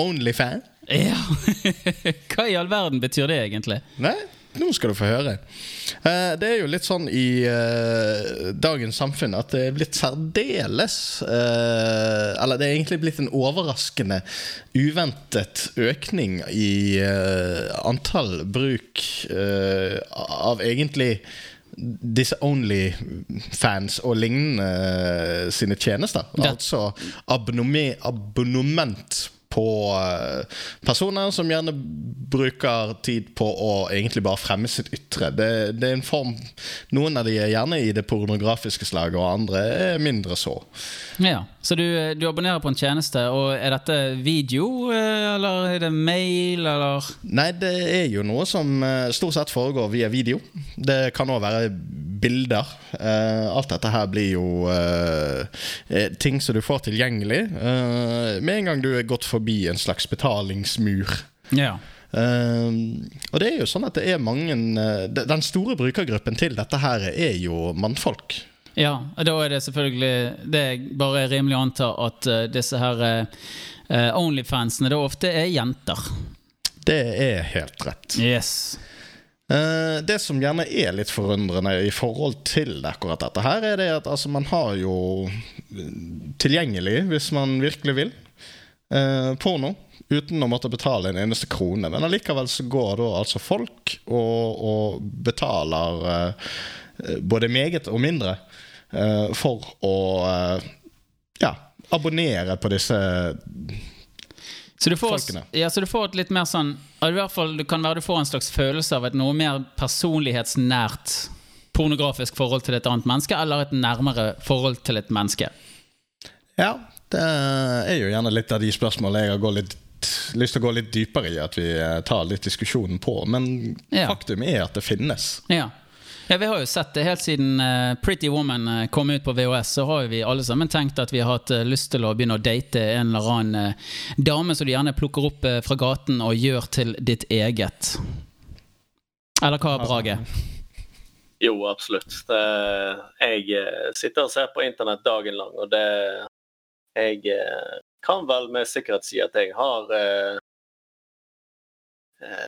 only fan'. Ja. *laughs* Hva i all verden betyr det egentlig? Nei, nå skal du få høre. Eh, det er jo litt sånn i eh, dagens samfunn at det er blitt særdeles eh, Eller det er egentlig blitt en overraskende, uventet økning i antall bruk av egentlig disse Onlyfans og lignende sine tjenester. Altså abonnement på eh, personer som gjerne bruker tid på å egentlig bare fremme sitt ytre. Det, det er en form Noen av de er gjerne i det pornografiske slaget, og andre er mindre så. Ja, Så du, du abonnerer på en tjeneste, og er dette video, eh, eller er det mail, eller Nei, det er jo noe som eh, stort sett foregår via video. Det kan òg være bilder. Alt dette her blir jo ting som du får tilgjengelig med en gang du er gått forbi en slags betalingsmur. Ja. Um, og det er jo sånn at det er mange eh, Den store brukergruppen til dette her er jo mannfolk. Ja, og da er det selvfølgelig Det er bare rimelig å anta at eh, disse her uh, Onlyfansene da ofte er jenter. Det er helt rett. Yes. Eh, det som gjerne er litt forundrende i forhold til akkurat dette her, er det at altså, man har jo eh, tilgjengelig, hvis man virkelig vil, eh, porno. Uten å måtte betale en eneste krone. Men allikevel så går da altså folk og, og betaler eh, både meget og mindre eh, for å eh, ja, abonnere på disse Så du, får, ja, så du får et litt mer sånn i hvert fall, Det kan være du får en slags følelse av et noe mer personlighetsnært pornografisk forhold til et annet menneske, eller et nærmere forhold til et menneske. Ja, det er jo gjerne litt av de spørsmålene jeg har gått litt, lyst til å gå litt dypere i, at vi eh, tar litt diskusjonen på. Men Ja. faktum er at det finnes. Ja. ja, vi har jo sett det helt siden eh, Pretty Woman eh, kom ut på VHS, så har jo vi alle sammen tenkt at vi har hatt lyst til å begynne å date en eller annen dame som du gjerne plukker opp fra gaten og gjør til ditt eget. Eller hva, Brage? Jo, absolutt. Det, jeg sitter og ser på internett dagen lang, og det Jeg eh, kan vel med sikkerhet si at jeg har eh, eh,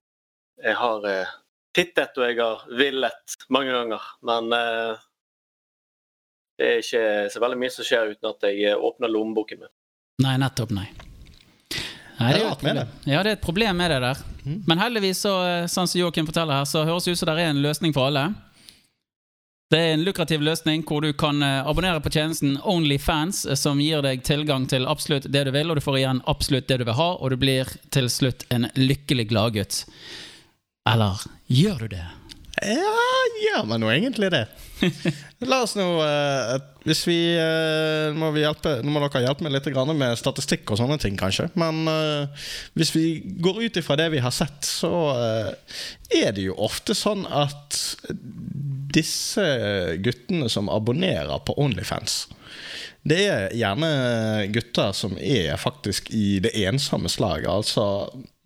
Jeg har eh, tittet og jeg har villet mange ganger, men eh, det er ikke så veldig mye som skjer uten at jeg åpner lommeboken min. Nei, nettopp, nei. Nei, Det er. Ja, det er et problem med det der. Mm. Men heldigvis, så, sånn som Joakim forteller her, så høres det ut som det er en løsning for alle. Det er en lukrativ løsning hvor du kan eh, abonnere på tjenesten Onlyfans, eh, som gir deg tilgang til absolutt det du vil, og du får igjen absolutt det du vil ha, og du blir til slutt en lykkelig gladgutt. Eller gjør du det? Ja, gjør man nå egentlig det? *laughs* La oss nå uh, Hvis vi uh, må vi hjelpe Nå må dere hjelpe meg litt med statistikk og sånne ting, kanskje. Men uh, hvis vi går ut ifra det vi har sett, så er det jo ofte sånn at disse guttene som abonnerer på Onlyfans det er gjerne gutter som er faktisk i det ensomme slaget. Altså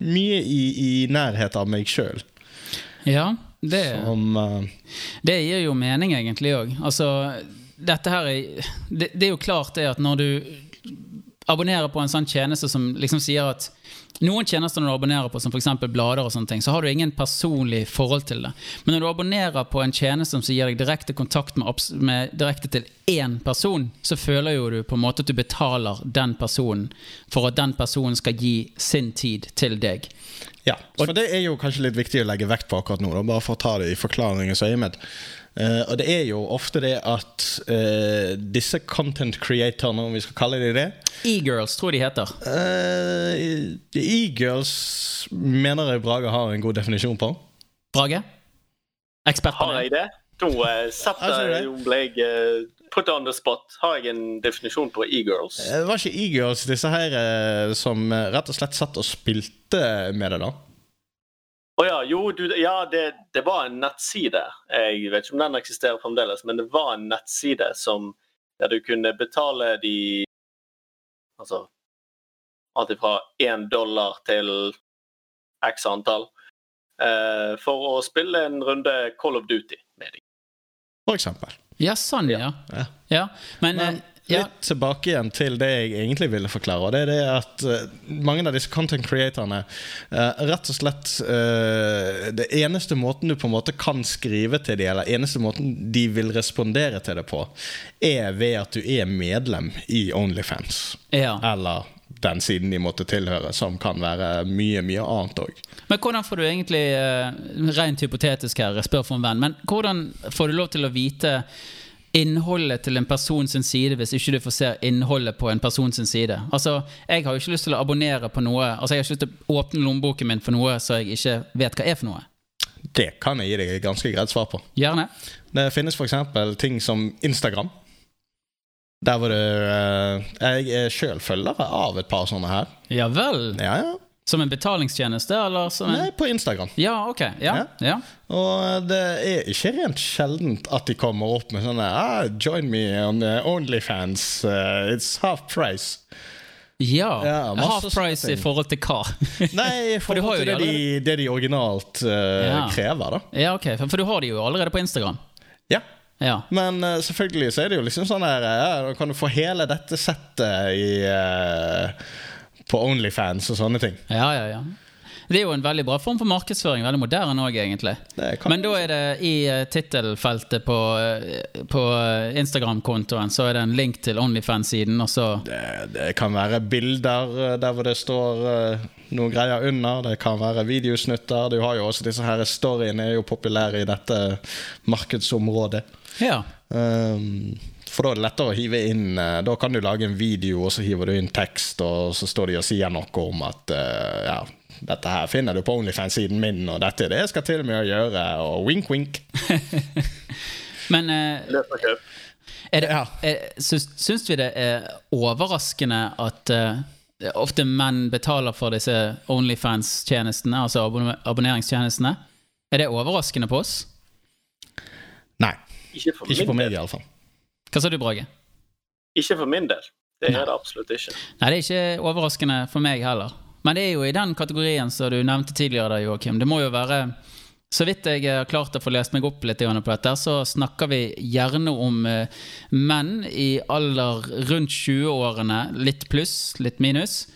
mye i, i nærhet av meg sjøl. Ja, det Som uh, Det gir jo mening, egentlig òg. Altså, dette her er det, det er jo klart det at når du abonnerer på en sånn tjeneste som liksom sier at noen tjenester når du abonnerer på, som f.eks. blader, og sånne ting, så har du ingen personlig forhold til det. Men når du abonnerer på en tjeneste som gir deg direkte kontakt med, med direkte til én person, så føler jo du på en måte at du betaler den personen for at den personen skal gi sin tid til deg. Ja, for det er jo kanskje litt viktig å legge vekt på akkurat nå, da, bare for å ta det i forklaringens øyemed. Uh, og det er jo ofte det at uh, disse content creatorene, om vi skal kalle de det E-girls, tror jeg de heter. uh, E-girls mener jeg Brage har en god definisjon på. Brage? Ekspert på Har jeg det? Nå setter det- ble jeg eh, put on the spot. Har jeg en definisjon på e-girls? Eh, Det var ikke E-girls disse her eh, som eh, rett og slett satt og spilte med det, da? Å ja, jo, du, ja det, det var en nettside. Jeg vet ikke om den eksisterer fremdeles, men det var en nettside som, der du kunne betale de Altså alt fra én dollar til x antall for å spille en runde Call of Duty med dem. For eksempel. Ja, sånn, ja. Ja. ja. Men, Men eh, ja. litt tilbake igjen til det jeg egentlig ville forklare. Og det er det at eh, mange av disse content creatorene eh, rett og slett eh, Det eneste måten du på en måte kan skrive til dem, eller eneste måten de vil respondere til det på, er ved at du er medlem i Onlyfans. ja. Eller den siden de måtte tilhøre, som kan være mye, mye annet òg. Men hvordan får du egentlig, eh, rent hypotetisk her, jeg spør for en venn, men hvordan får du lov til å vite innholdet til en person sin side hvis ikke du får se innholdet på en person sin side? Altså, Jeg har jo ikke lyst til å abonnere på noe Altså, jeg har ikke lyst til å åpne lommeboken min for noe så jeg ikke vet hva er for noe. Det kan jeg gi deg et ganske greit svar på. Gjerne. Det finnes f.eks. ting som Instagram. Der var du eh, Jeg er sjøl følgere av et par sånne her. Ja vel. Ja, ja. Som en betalingstjeneste, eller som en Nei, på Instagram. Ja, ok. Ja. ja. Og det er ikke rent sjeldent at de kommer opp med sånne ah, Join me on Onlyfans. Uh, it's half price. Ja. Ja, Half price sånne i forhold til hva? *laughs* Nei, i For forhold jo til det de de, det de originalt uh, Ja. krever, da. ja, ok. For, for du har de jo allerede på Instagram. Ja. Ja. Men uh, selvfølgelig så er det jo liksom sånn her ja, kan du få hele dette settet i uh, på Onlyfans og sånne ting. Ja, ja, ja. Det er jo en veldig bra form for markedsføring. Veldig moderne òg, egentlig. Men da er det i uh, tittelfeltet på, eh, på eh, Instagram-kontoen så er det en link til Onlyfans-siden, og så Det, det kan være bilder eh, der hvor det står eh, noen greier under. Det kan være videosnutter. Du har jo også disse her Storyene er jo populære i dette markedsområdet. Ja. Um, for da er det lettere å hive inn eh, Da kan du lage en video, og så hiver du inn tekst, og så står de og sier noe om at uh, ja, dette her finner du på Onlyfans-siden min, og dette er det jeg skal til med å gjøre, og wink, wink. *laughs* Men eh, og kjøp. er det, er, syns, syns vi det er overraskende at uh, ofte menn betaler for disse Onlyfans-tjenestene, altså abonne- abonneringstjenestene? Er det overraskende på oss? Ikke for, ikke på min meg del. iallfall. Hva sa du, Brage? Ikke for min del. Det Nei. er det absolutt ikke. Nei, det er ikke overraskende for meg heller. Men det er jo i den kategorien som du nevnte tidligere, da, Joakim. Det må jo være Så vidt jeg har klart å få lest meg opp litt på dette, så snakker vi gjerne om eh, menn i alder rundt 20-årene, litt pluss, litt minus.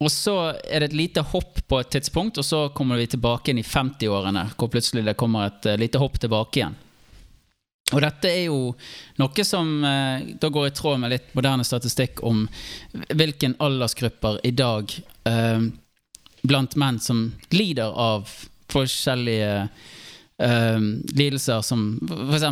Og så er det et lite hopp på et tidspunkt, og så kommer vi tilbake inn i 50-årene, hvor plutselig det kommer et eh, lite hopp tilbake igjen. Og dette er jo noe som eh, da går i tråd med litt moderne statistikk om hvilken aldersgrupper i dag eh, blant menn som lider av forskjellige eh, lidelser som f.eks.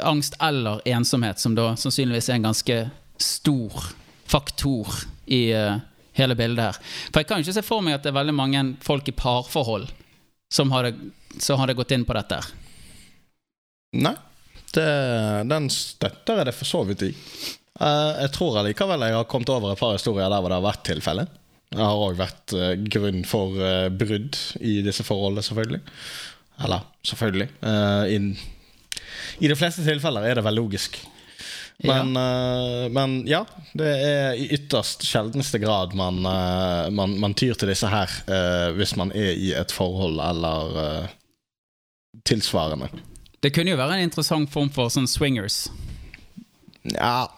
angst eller ensomhet, som da sannsynligvis er en ganske stor faktor i eh, hele bildet her. For jeg kan jo ikke se for meg at det er veldig mange folk i parforhold som hadde, som hadde gått inn på dette. Nei, det, den støtter jeg det for så vidt i. Eh, jeg tror allikevel jeg har kommet over et par historier der hvor det har vært tilfelle. Det har òg vært eh, grunn for eh, brudd i disse forholdene, selvfølgelig. Eller selvfølgelig. I, I de fleste tilfeller er det vel logisk. Men ja. men ja, det er i ytterst sjeldneste grad man, uh, man, man tyr til disse her uh, hvis man er i et forhold eller tilsvarende. Det kunne jo være en interessant form for sånn swingers. Ja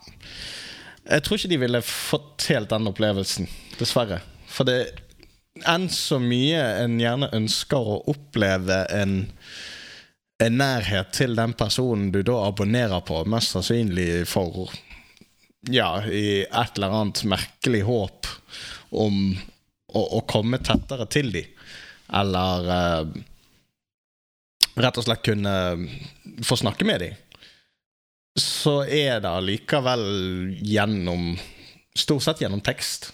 Jeg tror ikke de ville fått helt den opplevelsen, dessverre. For det enn så mye en gjerne ønsker å oppleve en en nærhet til den personen du da abonnerer på, mest sannsynlig for Ja, i et eller annet merkelig håp om å, å komme tettere til dem. Eller eh, rett og slett kunne få snakke med dem. Så er det allikevel gjennom Stort sett gjennom tekst,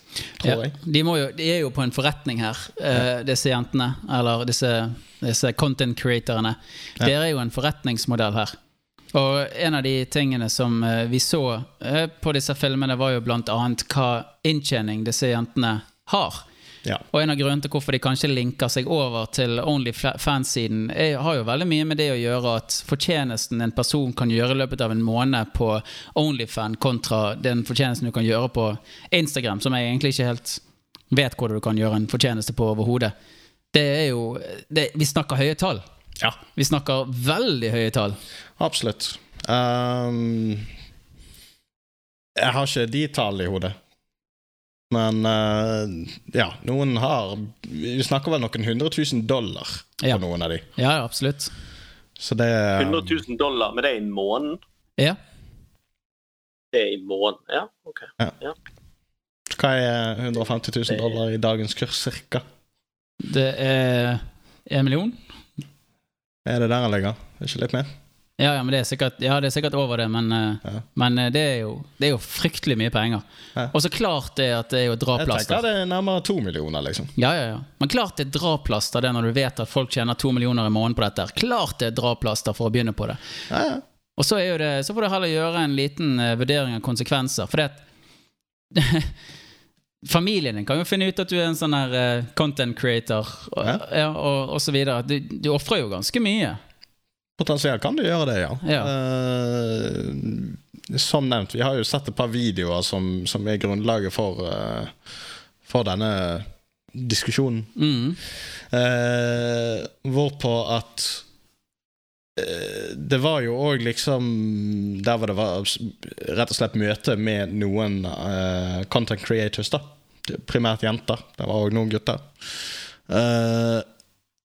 tror Ja, jeg. de, jo, de er jo på en forretning her, ja. disse jentene. Eller disse, disse content creatorene. Ja. Dere er jo en forretningsmodell her. Og en av de tingene som eh, vi så eh, på disse filmene, var jo annet hva inntjening disse jentene har. Ja. Og en av grunnene til hvorfor de kanskje linker seg over til Onlyfans-siden, har jo veldig mye med det å gjøre at fortjenesten en person kan gjøre i løpet av en måned på Onlyfan, kontra den fortjenesten du kan gjøre på Instagram, som jeg egentlig ikke helt vet hvordan du kan gjøre en fortjeneste på overhodet. Det er jo det, Vi snakker høye tall. ja. Vi snakker veldig høye tall. Absolutt. Um, jeg har ikke de tallene i hodet. Men eh, ja, noen har Vi snakker vel noen hundre tusen dollar på Ja. noen av de. Ja, absolutt. Så det 100 000 dollar, men det er i måneden? Ja. Det er i måneden, ja? Ok. Hva er 150 000 dollar i dagens kurs, cirka? Det er en million. Er det der han ligger? Er ikke litt mer? Ja, ja, men det er sikkert, ja, det er sikkert over det, men, eh, Ja. men eh, det, er jo, det er jo fryktelig mye penger. Ja. Og så klart det at det er jo draplaster. Jeg tenker det er nærmere to millioner, liksom. Ja, ja, ja. Men klart det er draplaster det når du vet at folk tjener to millioner i måneden på dette. Klart det er draplaster for å begynne på det. Ja, ja. Og så, er det, så får du heller gjøre en liten uh, vurdering av konsekvenser. For det at *laughs* Familien din kan jo finne ut at du er en sånn her uh, content creator, og, Ja. ja, og, og så videre. Du, du ofrer jo ganske mye. Potensielt kan du gjøre det, ja. Ja. Uh, som nevnt, vi har jo sett et par videoer som, som er grunnlaget for, uh, for denne diskusjonen. Mm. Uh, hvorpå at Det var jo òg liksom Der hvor det var rett og slett møte med noen content creators, da. Primært jenter. Det var òg noen gutter.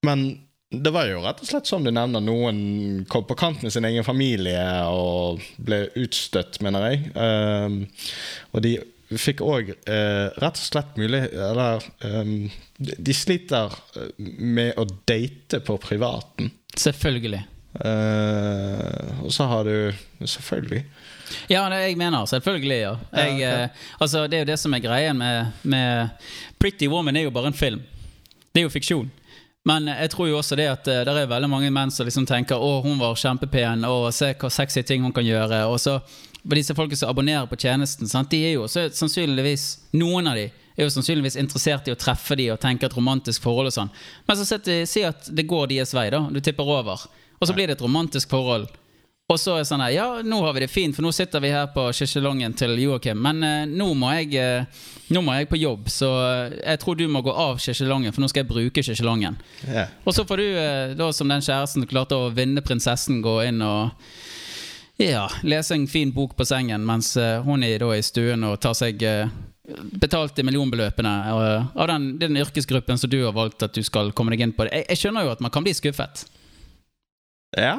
Men det var jo rett og slett som du nevner, noen kom på kant med sin egen familie og ble utstøtt, mener jeg. Um, og de fikk òg uh, rett og slett mulig Eller um, de de sliter eh, med å date på privaten. Selvfølgelig. Uh, og så har du Selvfølgelig. Ja, det jeg mener selvfølgelig, ja. Jeg, Ja, okay. uh, altså, det er jo det som er greien med, med Pretty Woman er jo bare en film. Det er jo fiksjon. Men jeg tror jo også det at det er veldig mange menn som liksom tenker å, hun var kjempepen, og se hva sexy ting hun kan gjøre. Og så disse folkene som abonnerer på tjenesten, sant? de er jo så sannsynligvis Noen av de er jo sannsynligvis interessert i å treffe de og tenke et romantisk forhold og sånn. Men så si at det går deres vei, da. Du tipper over. Og så blir det et romantisk forhold. Og så er det sånn her, ja, nå har vi det fint, for nå sitter vi her på sjeselongen til Joakim. Men eh, nå, må jeg, eh, nå må jeg på jobb, så eh, jeg tror du må gå av sjeselongen, for nå skal jeg bruke sjeselongen. Yeah. Og så får du, eh, da som den kjæresten klarte å vinne prinsessen, gå inn og ja, lese en fin bok på sengen, mens eh, hun er da i stuen og tar seg eh, betalt i millionbeløpene av den, den yrkesgruppen som du har valgt at du skal komme deg inn på. Jeg, jeg skjønner jo at man kan bli skuffet. ja.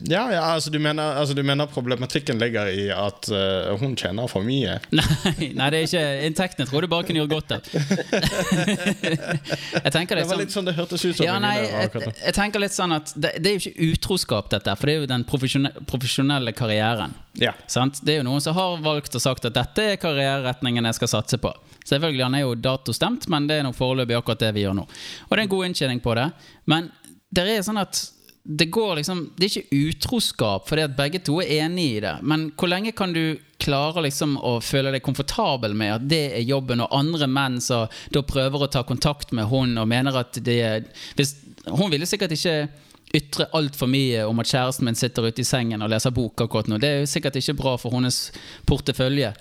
Ja, ja altså, du mener, altså du mener problematikken ligger i at uh, hun tjener for mye? *laughs* Nei, nei, det er ikke inntektene. Tror du bare kunne gjort godt av. *laughs* jeg tenker Det var sånn litt sånn det hørtes ut som. ja, nei, jeg, jeg tenker litt sånn at det, det er jo ikke utroskap, dette, for det er jo den profesjonelle, profesjonelle karrieren. Ja. Sant? Det er jo noen som har valgt og sagt at dette er karriereretningen jeg skal satse på. Selvfølgelig, Han er jo datostemt, men det er noe foreløpig akkurat det vi gjør nå. Og det er en god inntjening på det. Men det er sånn at det går liksom Det er ikke utroskap fordi at begge to er enige i det. Men hvor lenge kan du klare liksom å føle deg komfortabel med at det er jobben, og andre menn som da prøver å ta kontakt med hun og mener at det er hvis, Hun ville sikkert ikke ytre altfor mye om at kjæresten min sitter ute i sengen og leser bok akkurat nå. Det er jo sikkert ikke bra for hennes portefølje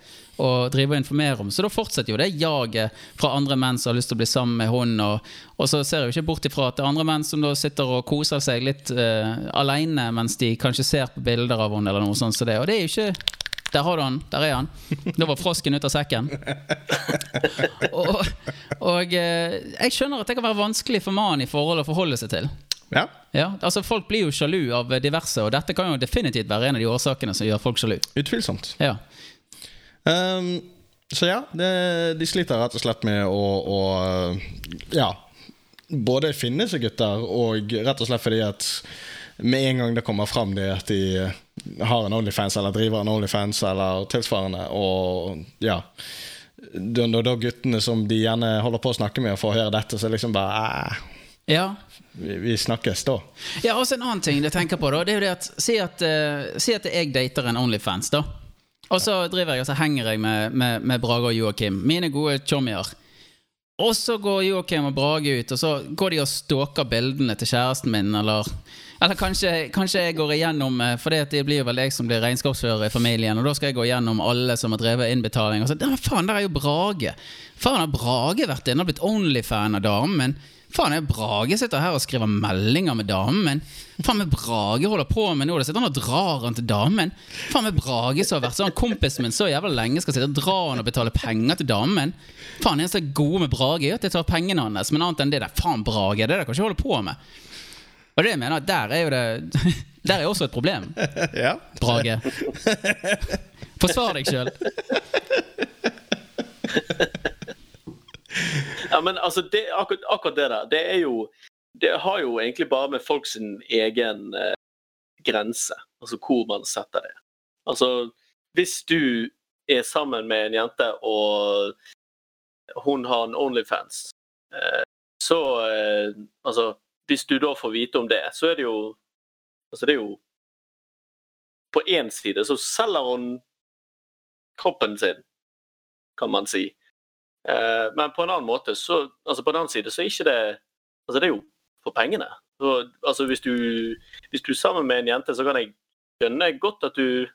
å drive og informere om. Så da fortsetter jo det jaget fra andre menn som har lyst til å bli sammen med hun. Og, og så ser jeg jo ikke bort ifra at det er andre menn som da sitter og koser seg litt uh, aleine mens de kanskje ser på bilder av henne eller noe sånt. Så det, og det er jo ikke der har du han. Der er han. Da var frosken ut av sekken. *laughs* Og, og eh, jeg skjønner at det kan være vanskelig for mannen i forhold å forholde seg til. ja. Ja, altså Folk blir jo sjalu av diverse, og dette kan jo definitivt være en av de årsakene som gjør folk sjalu. Utvilsomt. Ja, Ehm, så ja, det, de sliter rett og slett med å, å Ja. Både finne seg gutter, og rett og slett fordi at med en gang det kommer fram det at de har en Onlyfans eller driver en Onlyfans eller tilsvarende, og ja da, da, da guttene som de gjerne holder på å snakke med, og får høre dette, så liksom bare eh, ja. vi, vi snakkes da. Ja, også En annen ting jeg tenker på da Det er jo det at Si at, uh, si at jeg dater en Onlyfans, da. Og så driver jeg og så henger jeg med, med, med Brage og Joakim, mine gode chommier. Og så går Joakim og Brage ut, og så går de og stalker bildene til kjæresten min, eller Eller kanskje, kanskje jeg går igjennom eh, For det blir vel jeg som blir regnskapsfører i familien, og da skal jeg gå igjennom alle som har drevet innbetaling. Og så, faen, der er jo Brage. Faen, har Brage vært inne og blitt Onlyfan av damen min? Faen, er Brage sitter her og skriver meldinger med damen? Faen, er Brage holder på med nå? Det sitter han og drar han til damen. Faen, er Brage som har vært sånn kompisen min så jævla lenge, skal sitte og dra han og betale penger til damen? Faen, eneste gode med Brage er at jeg tar pengene hans, men annet enn det der, faen, Brage, det der kan ikke holde på med. Og det jeg mener der er jo det *laughs* Der er også et problem, *laughs* Ja. Brage. Forsvar deg sjøl. *laughs* Ja, men altså, det, akkurat, akkurat det der, det er jo Det har jo egentlig bare med folk sin egen eh, grense, altså hvor man setter det. Altså, hvis du er sammen med en jente, og hun har en Onlyfans, eh, så eh, Altså, hvis du da får vite om det, så er det jo Altså, det er jo På én side så selger hun kroppen sin, kan man si. Eh, men på en annen måte så altså på en annen side så er ikke det altså det er jo for pengene. Så, altså hvis du, hvis du er sammen med en jente, så kan jeg skjønne godt at du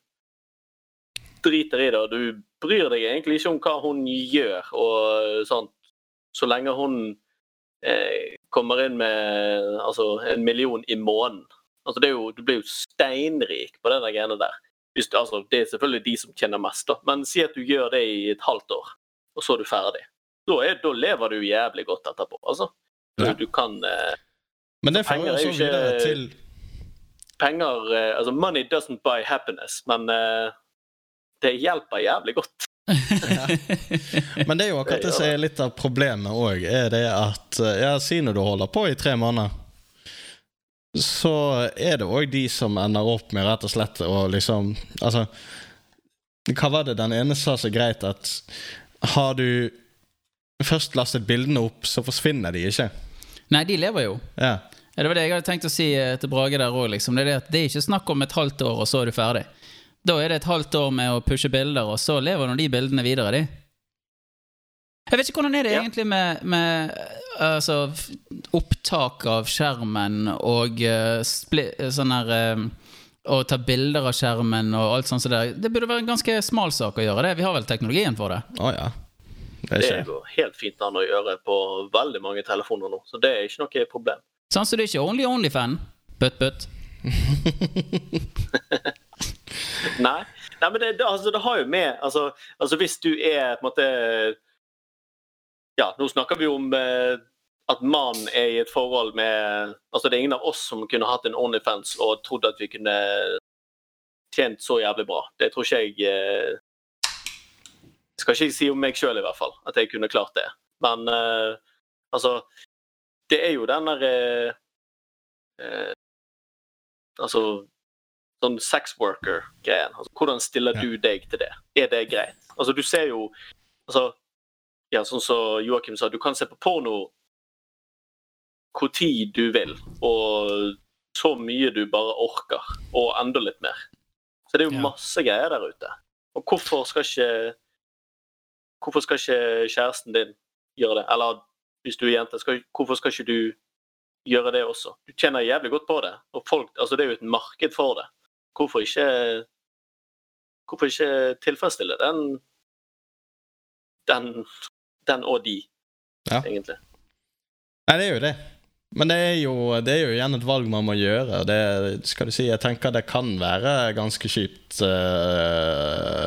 driter i det, du bryr deg egentlig ikke om hva hun gjør og sånt, så lenge hun eh, kommer inn med altså, en million i måneden. Altså, det er jo, du blir jo steinrik på den greiene der. Hvis, altså, det er selvfølgelig de som tjener mest, da. men si at du gjør det i et halvt år, og så er du ferdig. Da, er, da lever du jævlig godt etterpå, altså. Du, Ja. du kan eh, Men det fører er jo så videre ikke- til Penger eh, Altså, money doesn't buy happiness, men eh, det hjelper jævlig godt. Men det er jo akkurat *laughs* det som er litt av problemet òg, er det at eh, Ja, si når du holder på i tre måneder, så er det òg de som ender opp med rett og slett å liksom Altså, hva var det den ene sa så greit, at har du først lastet bildene opp, så forsvinner de ikke. Nei, de lever jo. Ja. Det var det jeg hadde tenkt å si eh, til Brage der òg. Liksom. Det, er det, det er ikke snakk om et halvt år, og så er du ferdig. Da er det et halvt år med å pushe bilder, og så lever nå de bildene videre, de. Jeg vet ikke hvordan er det Ja. egentlig med, med altså, opptak av skjermen og uh, sånn her eh, Å ta bilder av skjermen og alt sånt Så det. Det burde være en ganske smal sak å gjøre det. Vi har vel teknologien for det. Oh, ja. Det er Det går helt fint an å gjøre på veldig mange telefoner nå, så det er ikke noe problem. Sånn så det er ikke only only-fan. Butt, butt. *laughs* Nei, Nei men det, det, altså, det har jo med altså, altså hvis du er på en måte Ja, nå snakker vi om eh, at mannen er i et forhold med Altså, det er ingen av oss som kunne hatt en Onlyfans og trodd at vi kunne tjent så jævlig bra. Det tror ikke jeg eh, Skal ikke jeg si om meg sjøl, i hvert fall, at jeg kunne klart det. Men eh, altså Det er jo den der eh, eh, Altså sånn sex worker-greien. Altså, hvordan stiller du deg til det? Er det greit? Altså, du ser jo altså, ja, Sånn som Joakim sa, du kan se på porno hvor tid du vil, og så mye du bare orker, og enda litt mer. Så det er jo masse greier der ute. Og hvorfor skal ikke Hvorfor skal ikke kjæresten din gjøre det? Eller hvis du er jente, skal, hvorfor skal ikke du gjøre det også? Du tjener jævlig godt på det. Og folk, altså det er jo et marked for det. Hvorfor ikke Hvorfor ikke tilfredsstille den den, den og de, Ja. egentlig. Nei, det er jo det. Men det er jo, det er jo igjen et valg man må gjøre. Det, skal du si, jeg tenker det kan være ganske kjipt uh,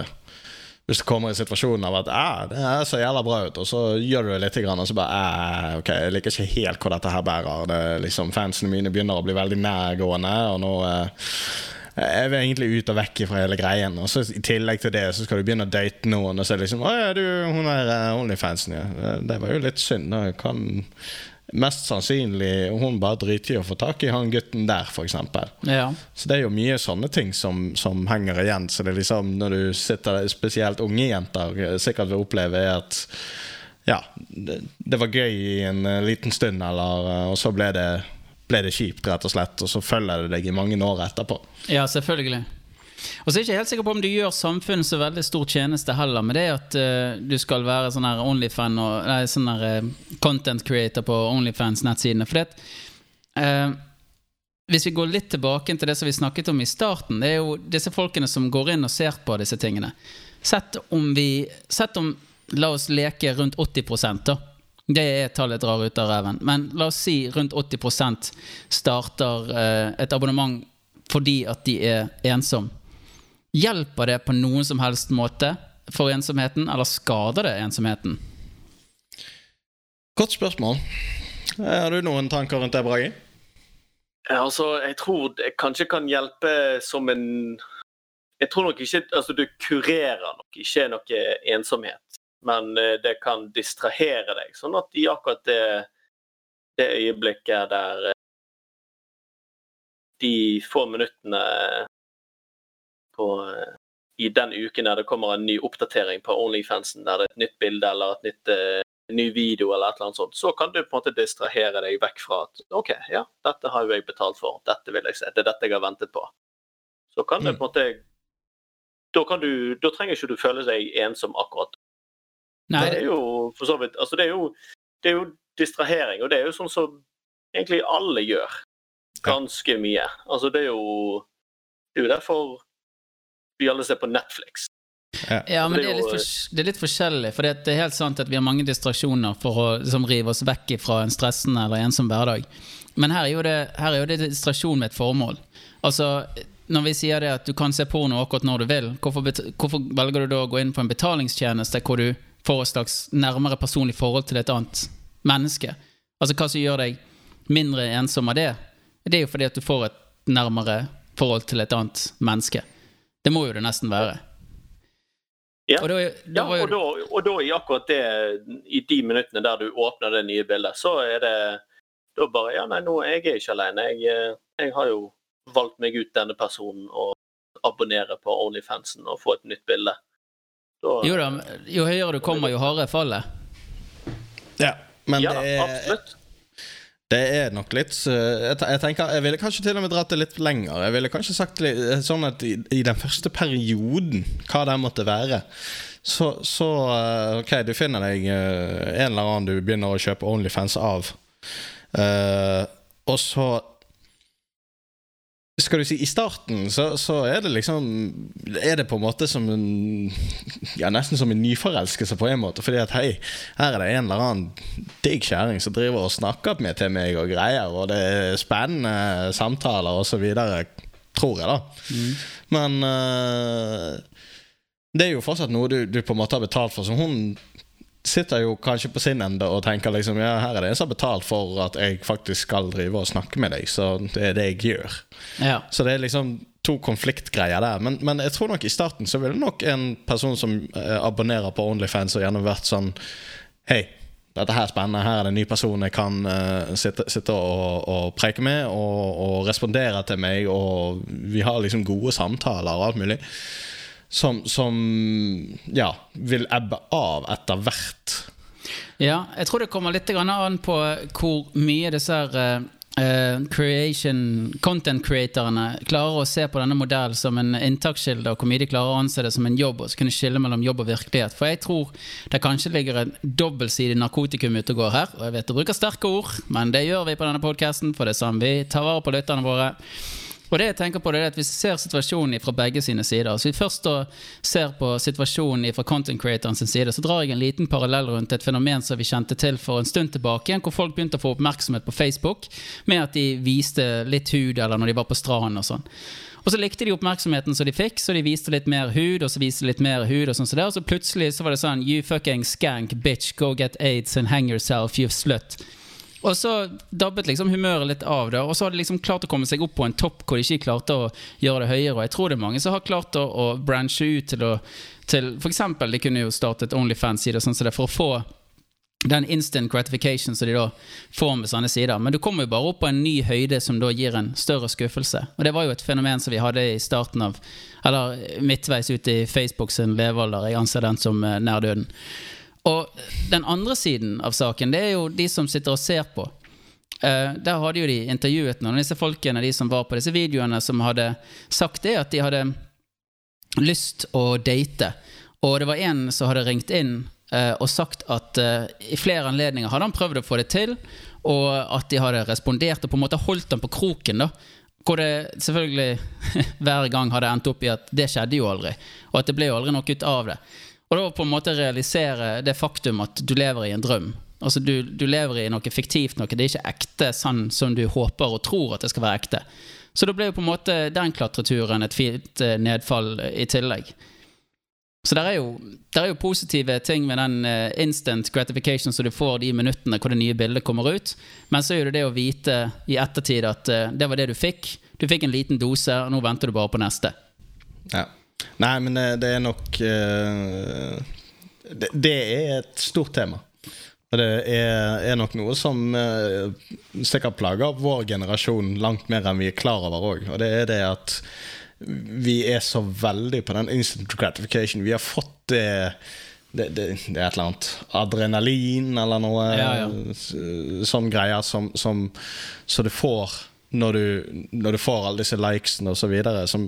hvis du kommer i situasjonen av at ah, det her ser jævla bra ut, og så gjør du det litt, og så bare ah, Ok, jeg liker ikke helt hvor dette her bærer. Det, liksom, fansene mine begynner å bli veldig nærgående, og nå uh, jeg vil egentlig ut og vekk fra hele greien. Og så I tillegg til det så skal du begynne å date noen, og så liksom Å ja, du, hun er eh, Onlyfansen, ja. Det var jo litt synd. Da kan Mest sannsynlig hun bare driter i å få tak i han gutten der, f.eks. Ja. Så det er jo mye sånne ting som, som henger igjen. Så det er liksom når du sitter der, spesielt unge jenter eh, sikkert vil oppleve, er at ja, det, det var gøy i en eh, liten stund, eller, eh, og så ble det, ble det kjipt, rett og slett. Og så følger det deg i mange år etterpå. Ja, selvfølgelig. Og så er jeg ikke helt sikker på om du gjør samfunnet så veldig stor tjeneste heller med det at uh, du skal være sånn her Onlyfan og nei, sånn her eh, content creator på Onlyfans-nettsidene. For det eh, hvis vi går litt tilbake til det som vi snakket om i starten, det er jo disse folkene som går inn og ser på disse tingene. Sett om vi Sett om La oss leke rundt 80 da. Det er tallet drar ut av reven. Men la oss si rundt 80 starter eh, et abonnement fordi at de er ensom. Hjelper det på noen som helst måte for ensomheten, eller skader det ensomheten? Godt spørsmål. Eh, Har du noen tanker rundt det, Bragi? Altså, jeg tror det kanskje kan hjelpe som en Jeg tror nok ikke Altså, du kurerer nok ikke noe ensomhet, men eh, det kan distrahere deg, sånn at i akkurat det, det øyeblikket der eh, de få minuttene på eh, i den uken der det kommer en ny oppdatering på Onlyfansen, der det er et nytt bilde eller et nytt eh, ny video eller et eller annet sånt, så kan du på en måte distrahere deg vekk fra at OK, ja, dette har jo jeg betalt for, dette vil jeg se, det er dette jeg har ventet på. Så kan det Mm. på en måte Da kan du Da trenger ikke du føle deg ensom akkurat. Nei, Det er jo for så vidt Altså, det er jo, det er jo distrahering, og det er jo sånn som egentlig alle gjør. Ganske mye. Altså, det er jo Det er jo derfor vi alle ser på Netflix. Ja, men Det er litt, fors- det er litt forskjellig. For det er helt sant at vi har mange distraksjoner for å liksom, rive oss vekk fra en stressende eller ensom hverdag. Men her er jo det, her er jo det distraksjon med et formål. Altså, når vi sier det at du kan se porno akkurat når du vil, hvorfor, hvorfor velger du da å gå inn på en betalingstjeneste hvor du får et slags nærmere personlig forhold til et annet menneske? Altså hva som gjør deg mindre ensom av det? Det er jo fordi at du får et nærmere forhold til et annet menneske. Det må jo det nesten være. Ja. Og da, da Ja, og da, og da i akkurat det, i de minuttene der du åpner det nye bildet, så er det da bare Ja, nei, nå jeg er ikke alene. Jeg, eh, jeg har jo valgt meg ut denne personen og abonnerer på Onlyfansen og få et nytt bilde. Da, Jo da, jo høyere du kommer, jo hardere faller. fallet. Ja, men ja, det er, absolutt. Det er nok litt jeg, tenker, jeg ville kanskje til og med dratt det litt lenger. Jeg ville kanskje sagt litt, eh, sånn at i, i den første perioden, hva det måtte være Så, så eh, OK, du finner deg eh, en eller annen du begynner å kjøpe Onlyfans av. Uh, og så skal du si, I starten så, så er det liksom Er det på en måte som en Ja, nesten som en nyforelskelse på en måte. Fordi at hei, her er det en eller annen digg kjerring som driver og snakker med til meg og greier, og det er spennende samtaler og så videre. Tror jeg, da. Men uh, det er jo fortsatt noe du, du på en måte har betalt for. Så hun sitter jo kanskje på sin ende og tenker liksom Ja, her er det en som har betalt for at jeg faktisk skal drive og snakke med deg, så det er det jeg gjør. Ja. Så det er liksom to konfliktgreier der. Men, men jeg tror nok i starten så ville nok en person som eh, abonnerer på Onlyfans og gjerne vært sånn Hei, dette her er spennende. Her er det en ny person jeg kan eh, sitte, sitte og, og preike med, og, og respondere til meg, og vi har liksom gode samtaler og alt mulig. Som, som ja, vil ebbe av etter hvert. Ja, jeg tror det kommer litt an på hvor mye disse her, creation, content creatorene klarer å se på denne modellen som en inntakskilde, og hvor mye de klarer å anse det som en jobb, og så kunne skille mellom jobb og virkelighet. For jeg tror det kanskje ligger en dobbeltsidig narkotikum ute og går her. Og jeg vet du bruker sterke ord, men det gjør vi på denne podkasten, for det er sånn vi tar vare på lytterne våre. Og det jeg tenker på det er at Vi ser situasjonen fra begge sine sider. Så vi først da ser på situasjonen fra content creatorens side, så drar jeg en liten parallell rundt et fenomen som vi kjente til for en stund tilbake, igjen, hvor folk begynte å få oppmerksomhet på Facebook med at de viste litt hud, eller når de var på stranden og sånn. Og så likte de oppmerksomheten som de fikk, så de viste litt mer hud, og så viste litt mer hud, og sånn så der, og så plutselig så var det sånn You fucking skank, bitch, go get aids and hang yourself, you slut. Og så dabbet liksom humøret litt av det, og så har de liksom klart å komme seg opp på en topp hvor de ikke klarte å gjøre det høyere. Og jeg tror det er mange som har klart å, å branche ut til å til For eksempel, de kunne jo startet Onlyfans-side sånn som det for å få den instant gratification som de da får med sånne sider. Men du kommer jo bare opp på en ny høyde som da gir en større skuffelse. Og det var jo et fenomen som vi hadde i starten av Eller midtveis ut i Facebook sin levealder. Jeg anser den som eh, nær døden. Og den andre siden av saken, det er jo de som sitter og ser på. Uh, der hadde jo de intervjuet noen av disse folkene, de som var på disse videoene, som hadde sagt det at de hadde lyst å date. Og det var en som hadde ringt inn uh, og sagt at uh, i flere anledninger hadde han prøvd å få det til, og at de hadde respondert og på en måte holdt ham på kroken. da hvor det selvfølgelig *laughs* hver gang hadde endt opp i at det skjedde jo aldri. Og at det ble jo aldri noe ut av det. Og da på en måte realisere det faktum at du lever i en drøm. Altså du, du lever i noe fiktivt, noe det er ikke ekte sånn som du håper og tror at det skal være ekte. Så da ble jo på en måte den klatreturen et fint eh, nedfall i tillegg. Så det er, jo, er jo positive ting med den eh, instant gratification som du får de minuttene hvor det nye bildet kommer ut. Men så er det det å vite i ettertid at eh, det var det du fikk. Du fikk en liten dose, og nå venter du bare på neste. Ja. Nei, men eh, det er nok eh, det, det er et stort tema. Og det er, er nok noe som eh, sikkert plager vår generasjon langt mer enn vi er klar over òg. Og det er det at vi er så veldig på den instant gratification. Vi har fått det det, det, det er et eller annet adrenalin eller noe Ja, ja. sånn greier som, som Så du får når du, når du får alle disse likesene videre, som,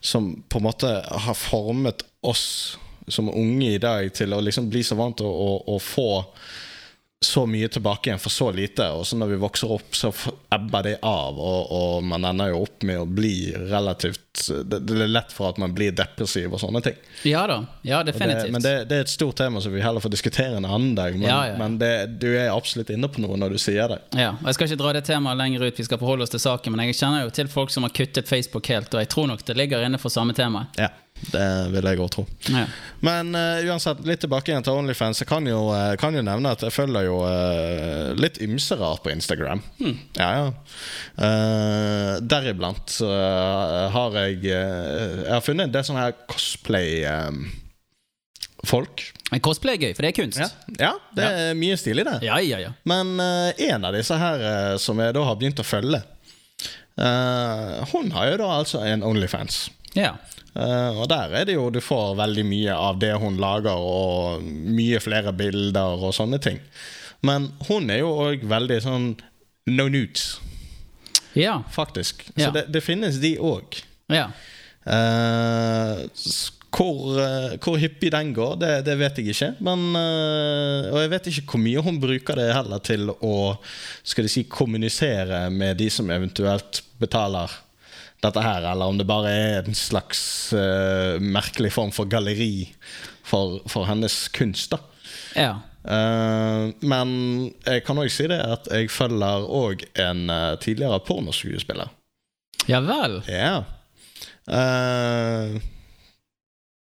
som på en måte har formet oss som unge i dag til å liksom bli så vant til å, å, å få så mye tilbake igjen for så lite. Og så når vi vokser opp, så ebber det av, og, og man ender jo opp med å bli relativt det, det er lett for at man blir depressiv og sånne ting. Ja da. Ja, definitivt. Det, men det, det er et stort tema som vi heller får diskutere en annen dag. Men, Ja, ja. men det, du er absolutt inne på noe når du sier det. Ja, og Jeg skal ikke dra det temaet lenger ut, vi skal forholde oss til saken, men jeg kjenner jo til folk som har kuttet Facebook helt, og jeg tror nok det ligger inne for samme tema. Ja, Det vil jeg òg tro. Ja. Men uh, uansett, litt tilbake igjen til Onlyfans. Jeg kan jo, uh, kan jo nevne at jeg følger jo uh, litt ymse rart på Instagram. Ja, ja. Uh, deriblant har jeg Jeg har funnet en del sånne her cosplay-folk. Men cosplay er gøy, for det er kunst. ja. ja, det er mye stilig, det. ja, ja. ja. Men en av disse her som jeg da har begynt å følge, hun har jo da altså en Onlyfans. Ja. Uh, og der er det jo du får veldig mye av det hun lager, og mye flere bilder og sånne ting. Men hun er jo òg veldig sånn no nudes, Ja. faktisk. Ja. Så det, det finnes de òg. ja. Uh, hvor, eh, hvor hyppig den går, det, det vet jeg ikke. Men, og jeg vet ikke hvor mye hun bruker det heller til å skal de si, kommunisere med de som eventuelt betaler dette her, eller om det bare er en slags uh, merkelig form for galleri for, for hennes kunst. da ja. Uh, men jeg kan òg si det at jeg følger òg en uh, tidligere pornoskuespiller. Ja vel. Ja. Eh,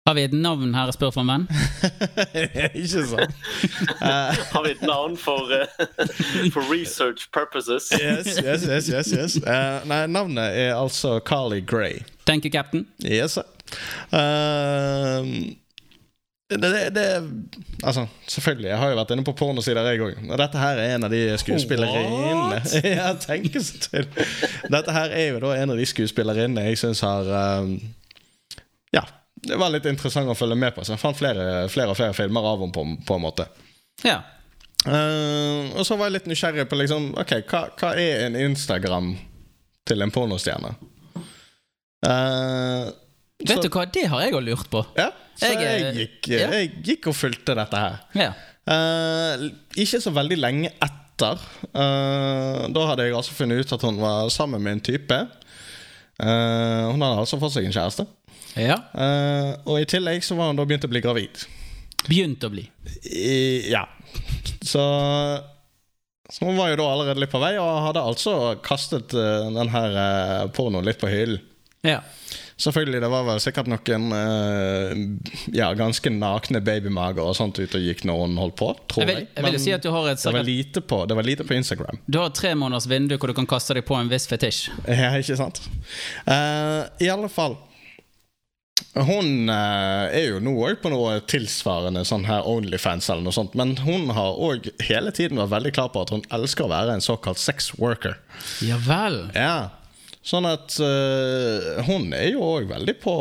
Har vi et navn her, spør for en venn? *laughs* Ikke sant? Uh, *laughs* Har vi et navn for, uh, *laughs* for research purposes? yes, yes, yes, yes, yes. Uh, nei, navnet er altså Carly Gray. Thank you, captain. Yes, sir. Eh, det, det, det Altså, selvfølgelig. Jeg har jo vært inne på pornosider, jeg òg. Og dette her er en av de skuespillerinnene Ja, tenkes så til. Dette her er jo da en av de skuespillerinnene jeg syns har um, Ja, det var litt interessant å følge med på. Så jeg fant flere, flere og flere filmer av henne, på, på en måte. Ja. Uh, og så var jeg litt nysgjerrig på liksom Ok, hva, hva er en Instagram til en pornostjerne? Uh, Vet så, du hva, det har jeg òg lurt på. Ja, så Jeg, jeg, eh, gikk, ja. jeg gikk og fulgte dette her. Ja. Uh, ikke så veldig lenge etter. Uh, da hadde jeg altså funnet ut at hun var sammen med en type. Uh, hun hadde altså fått seg en kjæreste. Ja. Uh, og i tillegg så var hun da begynt å bli gravid. Begynt å bli. I, ja. Så Så hun var jo da allerede litt på vei, og hadde altså kastet uh, den her uh, pornoen litt på hyllen. Ja. Selvfølgelig, det var vel sikkert noen uh, ja, ganske nakne babymager og sånt ute og gikk når hun holdt på, tror Jeg vil, jeg. jeg vil jo si det var, lite på, det var lite på Instagram. Du har et tre måneders vindu hvor du kan kaste deg på en viss fetisj. *laughs* Ja, ikke sant? Uh, I alle fall Hun eh, er jo nå òg på noe tilsvarende sånn her Onlyfans eller noe sånt, men hun har òg hele tiden vært veldig klar på at hun elsker å være en såkalt sex worker. Ja vel. Ja Sånn at uh, hun er jo òg veldig på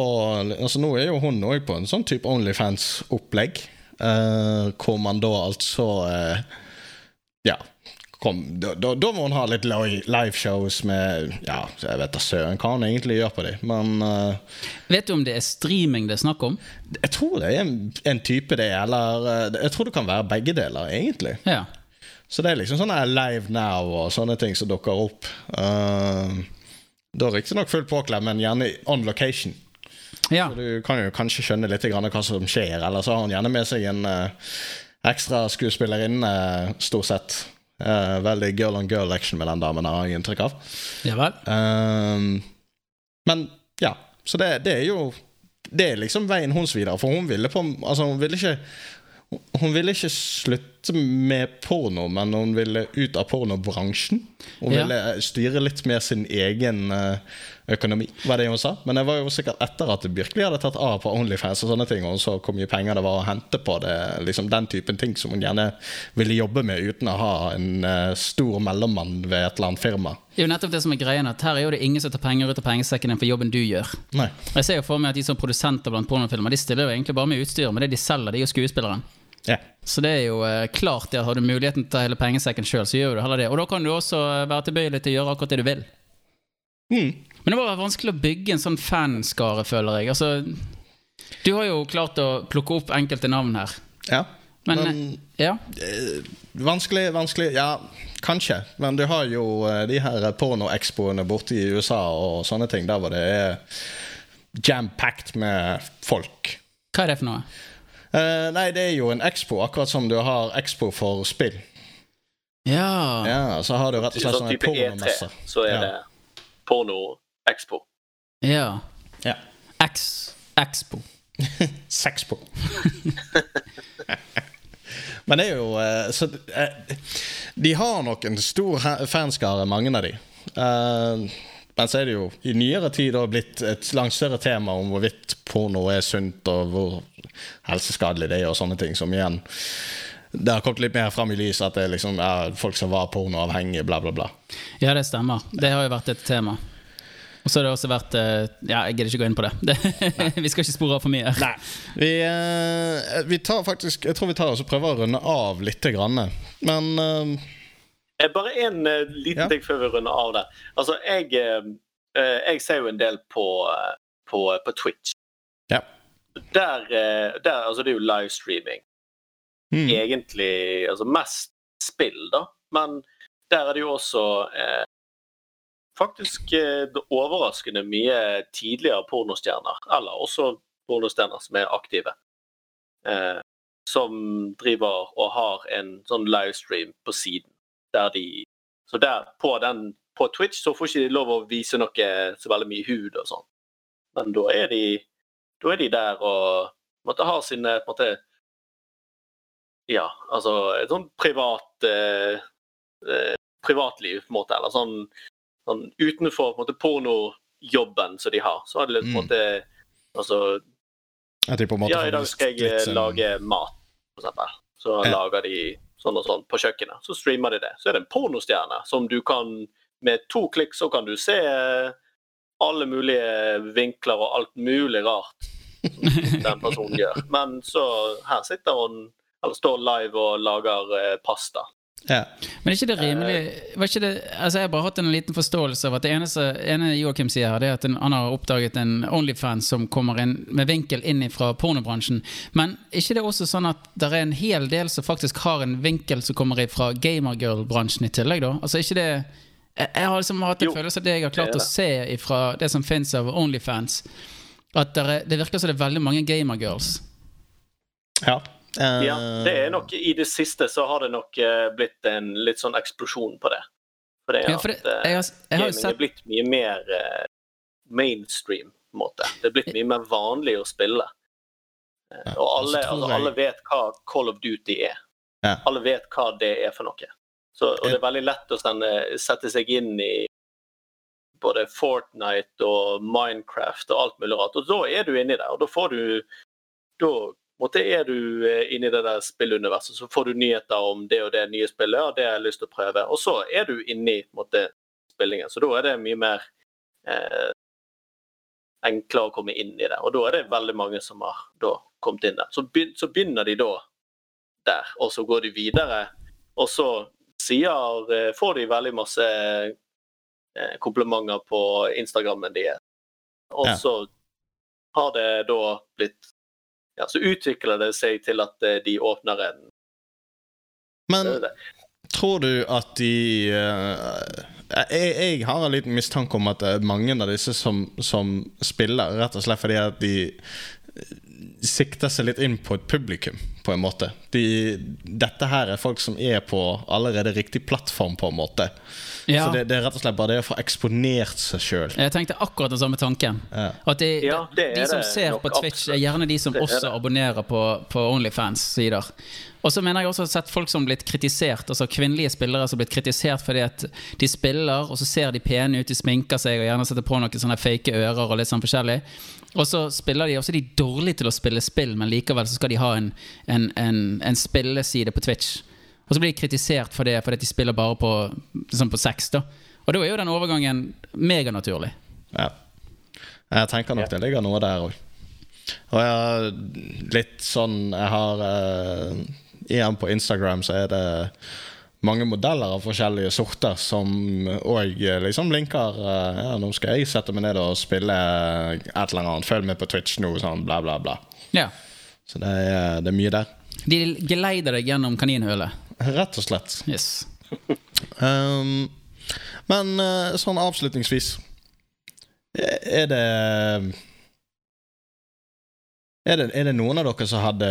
Altså Nå er jo hun òg på en sånn type Onlyfans-opplegg. uh, hvor man da altså uh, Ja. Kom, da, da, da må hun ha litt li- liveshows med Ja, jeg vet da søren hva hun egentlig gjør på dem. Men uh, Vet du om det er streaming det er snakk om? jeg tror det er en, en type det, eller uh, Jeg tror det kan være begge deler, egentlig. Ja. Så det er liksom sånn Live Now og sånne ting som dukker opp. Uh, da riktignok fullt påkledd, men gjerne on location. ja. Så du kan jo kanskje skjønne litt grann hva som skjer. Eller så har hun gjerne med seg en uh, ekstra skuespillerinne, stort sett. Eh, veldig girl on girl action med den damen, har jeg inntrykk av. Ja vel. Uh, men ja, så det, det er jo Det er liksom veien hennes videre. For hun ville på Altså, hun ville ikke hun ville ikke slutte med porno, men hun ville ut av pornobransjen. Hun Ja. ville styre litt mer sin egen eh, økonomi, var det hun sa. Men det var jo sikkert etter at det virkelig hadde tatt av på Onlyfans og sånne ting, og hun så hvor mye penger det var å hente på det. Liksom Den typen ting som hun gjerne ville jobbe med uten å ha en uh, stor mellommann ved et eller annet firma. Det er jo nettopp det som er greien, at her er jo det ingen som tar penger ut av pengesekken din for jobben du gjør. Nei. Jeg ser jo for meg at de som produsenter blant pornofilmer, de stiller jo egentlig bare med utstyr, men det de selger, det er jo skuespilleren. Ja. Så det er jo eh, klart at har du muligheten til å ta hele pengesekken sjøl, så gjør du heller det. Og da kan du også eh, være tilbøyelig til å gjøre akkurat det du vil. Mm. Men det var vanskelig å bygge en sånn fanskare, føler jeg. Altså, du har jo klart å plukke opp enkelte navn her. ja. Men, Men ja. eh, vanskelig, vanskelig Ja, kanskje. Men du har jo eh, de her pornoexpoene borte i USA og sånne ting, der hvor det er jam-packed med folk. Hva er det for noe? Uh, nei, det er jo en expo, akkurat som du har expo for spill. Ja. Ja, Så har du rett og slett Sånn pornomesse. type E3, så er Ja. det porno-expo. ja. Ja. X. Expo. *laughs* Sexpo. Men det er jo eh, så, eh, De har nok en stor fanskare, mange av de. Eh, men så er det jo i nyere tid blitt et langt større tema om hvorvidt porno er sunt, og hvor helseskadelig det er, og sånne ting. Som igjen Det har kommet litt mer fram i lyset at det er liksom ja, folk som var pornoavhengige, bla, bla, bla. Ja, det stemmer. Det har jo vært et tema. Og så har det også vært eh, Ja, jeg gidder ikke gå inn på det. *laughs* det vi skal ikke spore av for mye. Nei. Vi, eh, vi tar faktisk Jeg tror vi tar oss og prøver å runde av litt. Grann. Men eh, Eh, Bare en uh, liten Ja. ting før vi runder av det. Altså, jeg, eh, eh, jeg ser jo en del på, på, på Twitch. Ja. Der, der Altså, det er jo livestreaming. mm. Egentlig altså mest spill, da. Men der er det jo også eh, faktisk eh, overraskende mye tidligere pornostjerner. Eller også pornostjerner som er aktive. Eh, som driver og har en sånn livestream på siden. Der de Så der, på den på Twitch så får ikke de lov å vise noe så veldig mye hud og sånn. Men da er de da er de der og måtte ha sine på en måte Ja, altså et sånn privat eh, eh, privatliv, på en måte. Eller sånn, sånn utenfor på en måte, pornojobben som de har. Så har de på en Mm. måte Altså jeg på en måte Ja, i dag skal jeg litt eh, sånn- lage mat, for eksempel. Så Ja. lager de sånn og sånn på kjøkkenet. Så streamer de det. Så er det en pornostjerne som du kan Med to klikk så kan du se alle mulige vinkler og alt mulig rart den personen gjør. *laughs* Men så her sitter hun eller står live og lager eh, pasta. Ja. Men er ikke det rimelig var ikke det, altså Jeg har bare hatt en liten forståelse av at det eneste ene Joakim sier, her, det er at han har oppdaget en Onlyfans som kommer inn med vinkel inn fra pornobransjen. Men er ikke det også sånn at det er en hel del som faktisk har en vinkel som kommer fra gamergirl-bransjen i tillegg? da? Altså ikke det Jeg, jeg har liksom hatt en Jo, følelse av det jeg har klart det er å se fra det som fins av Onlyfans, at det, er, det virker som det er veldig mange gamergirls. ja. Eh, Ja, det er nok I det siste så har det nok eh, blitt en litt sånn eksplosjon på det. For det er Ja, for at eh, jeg, har, jeg har gaming sett er blitt mye mer uh, mainstream, på en måte. Det er blitt mye mer vanlig å spille. Eh, Ja, og alle, altså, jeg- alle vet hva Call of Duty er. Ja. Alle vet hva det er for noe. Så, og det er veldig lett å sende, sette seg inn i både Fortnite og Minecraft og alt mulig rart. Og da er du inni der, og da får du Da måte er du inne inni det der spilluniverset, så får du nyheter om det og det nye spillet, og det har jeg lyst til å prøve. Og så er du inni i måte, spillingen, så da er det mye mer eh, enklere å komme inn i det. Og da er det veldig mange som har da kommet inn der. Så, begyn så begynner de da der, og så går de videre. Og så sier, eh, får de veldig masse eh, komplimenter på Instagrammen deres. Og så har det da blitt Ja, så utvikler det seg til at eh, de åpner en Men tror du at de uh, jeg, jeg har en liten mistanke om at det er mange av disse som, som spiller, rett og slett fordi at de eh, sikter seg litt inn på et publikum, på en måte. De, dette her er folk som er på allerede riktig plattform, på en måte. Ja. Så det, det er rett og slett bare det å få eksponert seg sjøl. Jeg tenkte akkurat den samme tanken. Ja. At de, Ja, det de er som det ser på Twitch, er gjerne de som også det. abonnerer på, på Onlyfans-sider. Og så mener jeg også å ha sett folk som har blitt kritisert, altså kvinnelige spillere som har blitt kritisert fordi at de spiller, og så ser de pene ut, de sminker seg og gjerne setter på noen sånne fake ører og litt sånn forskjellig. Og så spiller de, også er de dårlig til å spille spill, men likevel så skal de ha en, en, en, en spilleside på Twitch. Og så blir de kritisert for det, fordi de spiller bare på, liksom på sex. da. Og da er jo den overgangen meganaturlig. Ja. Jeg tenker nok det ligger noe der òg. Og jeg har litt sånn Jeg har uh, Igjen på Instagram så er det mange modeller av forskjellige sorter som òg liksom linker eh, Ja, nå skal jeg sette meg ned og spille et eller annet. Følg med på Twitch nå, sånn bla, bla, bla. Ja. Så det er, det er mye der. De geleider deg gjennom kaninhullet. Rett og slett. Yes. Um, men eh, sånn avslutningsvis Er det er det, er det noen av dere som hadde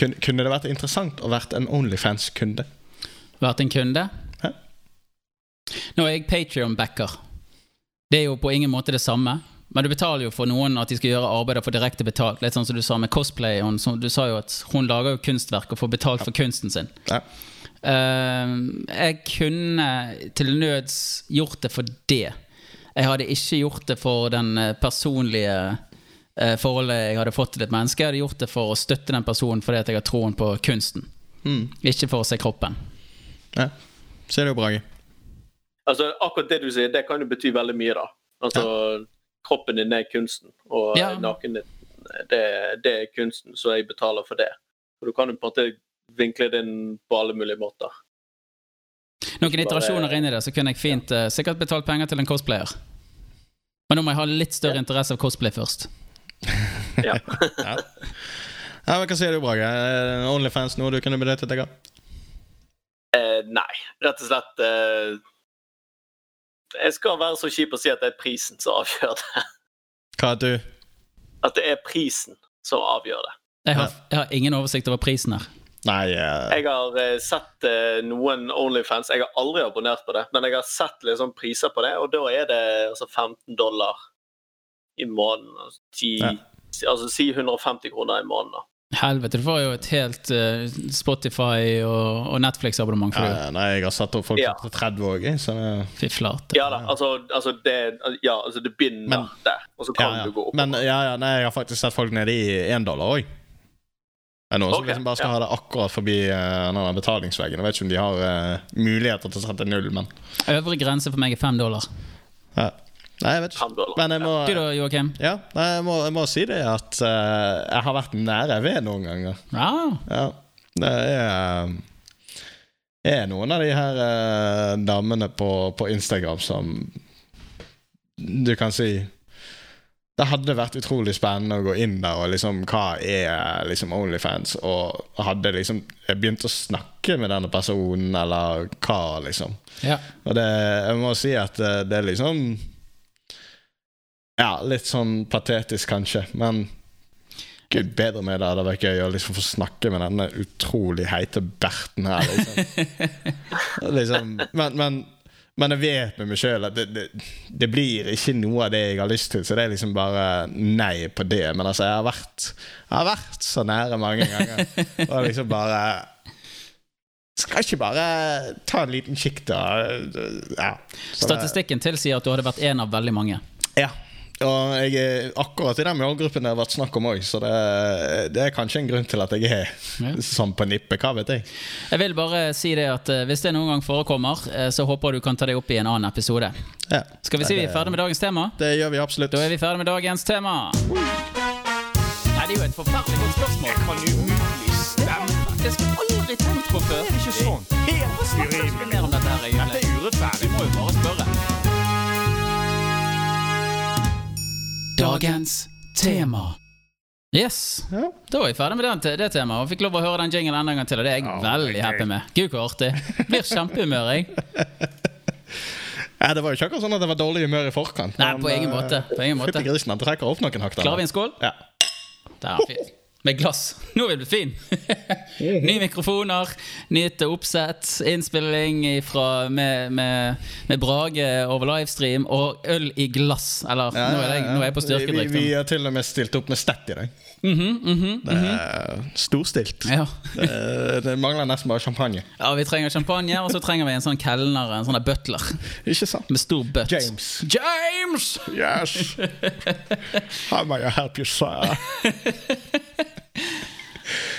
kunne, kunne det vært interessant å vært en Onlyfans-kunde? Vært en kunde? Hæ? Nå er jeg Patrion-backer. Det er jo på ingen måte det samme. Men du betaler jo for noen at de skal gjøre arbeidet for direkte betalt. Litt sånn som du sa med cosplay. Hun, som du sa jo at hun lager jo kunstverk og får betalt for kunsten sin. Ja. Uh, jeg kunne til nøds gjort det for det. Jeg hadde ikke gjort det for den eh, personlige forholdet jeg hadde fått til et menneske. Jeg hadde gjort det for å støtte den personen fordi at jeg har troen på kunsten. Mm. Ikke for å se kroppen. ja. Så er det jo Brage. Altså, akkurat det du sier, det kan jo bety veldig mye, da. Altså, kroppen din er kunsten, og Ja. din, det, det er kunsten, så jeg betaler for det. Og du kan jo på en måte vinkle det inn på alle mulige måter. Noen Bare- iterasjoner inn i det, så kunne jeg fint uh, sikkert betalt penger til en cosplayer. Men nå må jeg ha litt større Ja. interesse av cosplay først. Ja. Ja. *laughs* ja, Hva sier du, Brage? Onlyfans noe du kunne benyttet deg av? Eh, nei, rett og slett eh, Jeg skal være så kjip å si at det er prisen som avgjør det. Hva er du? At det er prisen som avgjør det. Jeg har, jeg har ingen oversikt over prisen her. Nei uh... Jeg har uh, sett uh, noen Onlyfans, jeg har aldri abonnert på det, men jeg har sett liksom priser på det, og da er det altså 15 dollar i måneden. Altså 10, Ja. Altså si 150 kroner i måneden. da. Helvete, du får jo et helt uh, Spotify og, og Netflix-abonnement for Ja, nei, jeg har satt opp folk Ja. til 30 òg, jeg. Så det, Fy flate. Ja da, altså, altså, det, ja, altså det begynner Men- der, og så kan ja. du gå opp. Men ja, ja, nei, jeg har faktisk sett folk nede i én dollar òg. Det er noen som liksom bare skal ja. ha det akkurat forbi uh, betalingsveggen. Jeg vet ikke om de har uh, muligheter til å sette null, men Øvre grense for meg er fem dollar. ja. Nei, jeg vet ikke. Men jeg må, Du da, Joakim? ja, nei, jeg må, jeg må si det at uh, jeg har vært nære ved noen ganger. Ja. Ja, det er er noen av de her uh, damene på, på Instagram som du kan si Det hadde vært utrolig spennende å gå inn der og liksom Hva er liksom Onlyfans? Og hadde liksom jeg begynt å snakke med denne personen, eller hva, liksom. ja. Og det, jeg må si at det, det er liksom Ja, litt sånn patetisk, kanskje, men Gud bedre med det hadde vært gøy å liksom få snakke med denne utrolig heite Berten her. Liksom. *laughs* liksom men, men, men jeg vet med meg sjøl at det, det, det blir ikke noe av det jeg har lyst til, så det er liksom bare nei på det. Men altså, jeg har vært, jeg har vært så nære mange ganger, og liksom bare skal ikke bare ta en liten kikk, da? Ja. Statistikken tilsier at du hadde vært en av veldig mange. Ja. Og jeg er akkurat i den målgruppen det har vært snakk om òg, så det, det er kanskje en grunn til at jeg er Ja. sånn på nippet. Hva vet jeg. Jeg vil bare si det at eh, Hvis det noen gang forekommer, eh, så håper jeg du kan ta det opp i en annen episode. Ja. Skal vi si vi er ferdig med dagens tema? Det gjør vi absolutt. Da er vi ferdig med dagens tema. Nei, det er jo et forferdelig godt spørsmål. Kan umulig stemme. Det skal jeg aldri tenkt på før. Det er ikke sånn. Helt urimelig. dette er urettferdig. Vi må jo bare spørre. Dagens tema. Yes. Ja. Da var jeg ferdig med den, det temaet og fikk lov å høre den jinglen enda en gang til. Og det er jeg oh, veldig okay. happy med. Gud, hvor artig. Blir kjempehumør, jeg. *laughs* Ja, det var jo ikke akkurat sånn at det var dårlig humør i forkant. Nei, på ingen måte. På ingen måte. Grisen, han trekker opp noen hakk. Klarer vi en skål? Ja. Der, fint. Med glass. *laughs* Nå vil det bli fin. Nye mikrofoner, nytt oppsett, innspilling fra, med, med, med Brage over livestream og øl i glass. Eller Ja, nå, er jeg, nå er jeg på Vi, vi har til og med stilt opp med stett i dag. Mhm, mhm, Det er storstilt. Ja. Det, det mangler nesten bare champagne. ja, vi trenger champagne, og så trenger vi en sånn kelner, en sånn butler. Ikke sant? Med stor butt. James. James! Yes! *laughs* How may I help you, sir? *laughs* *laughs*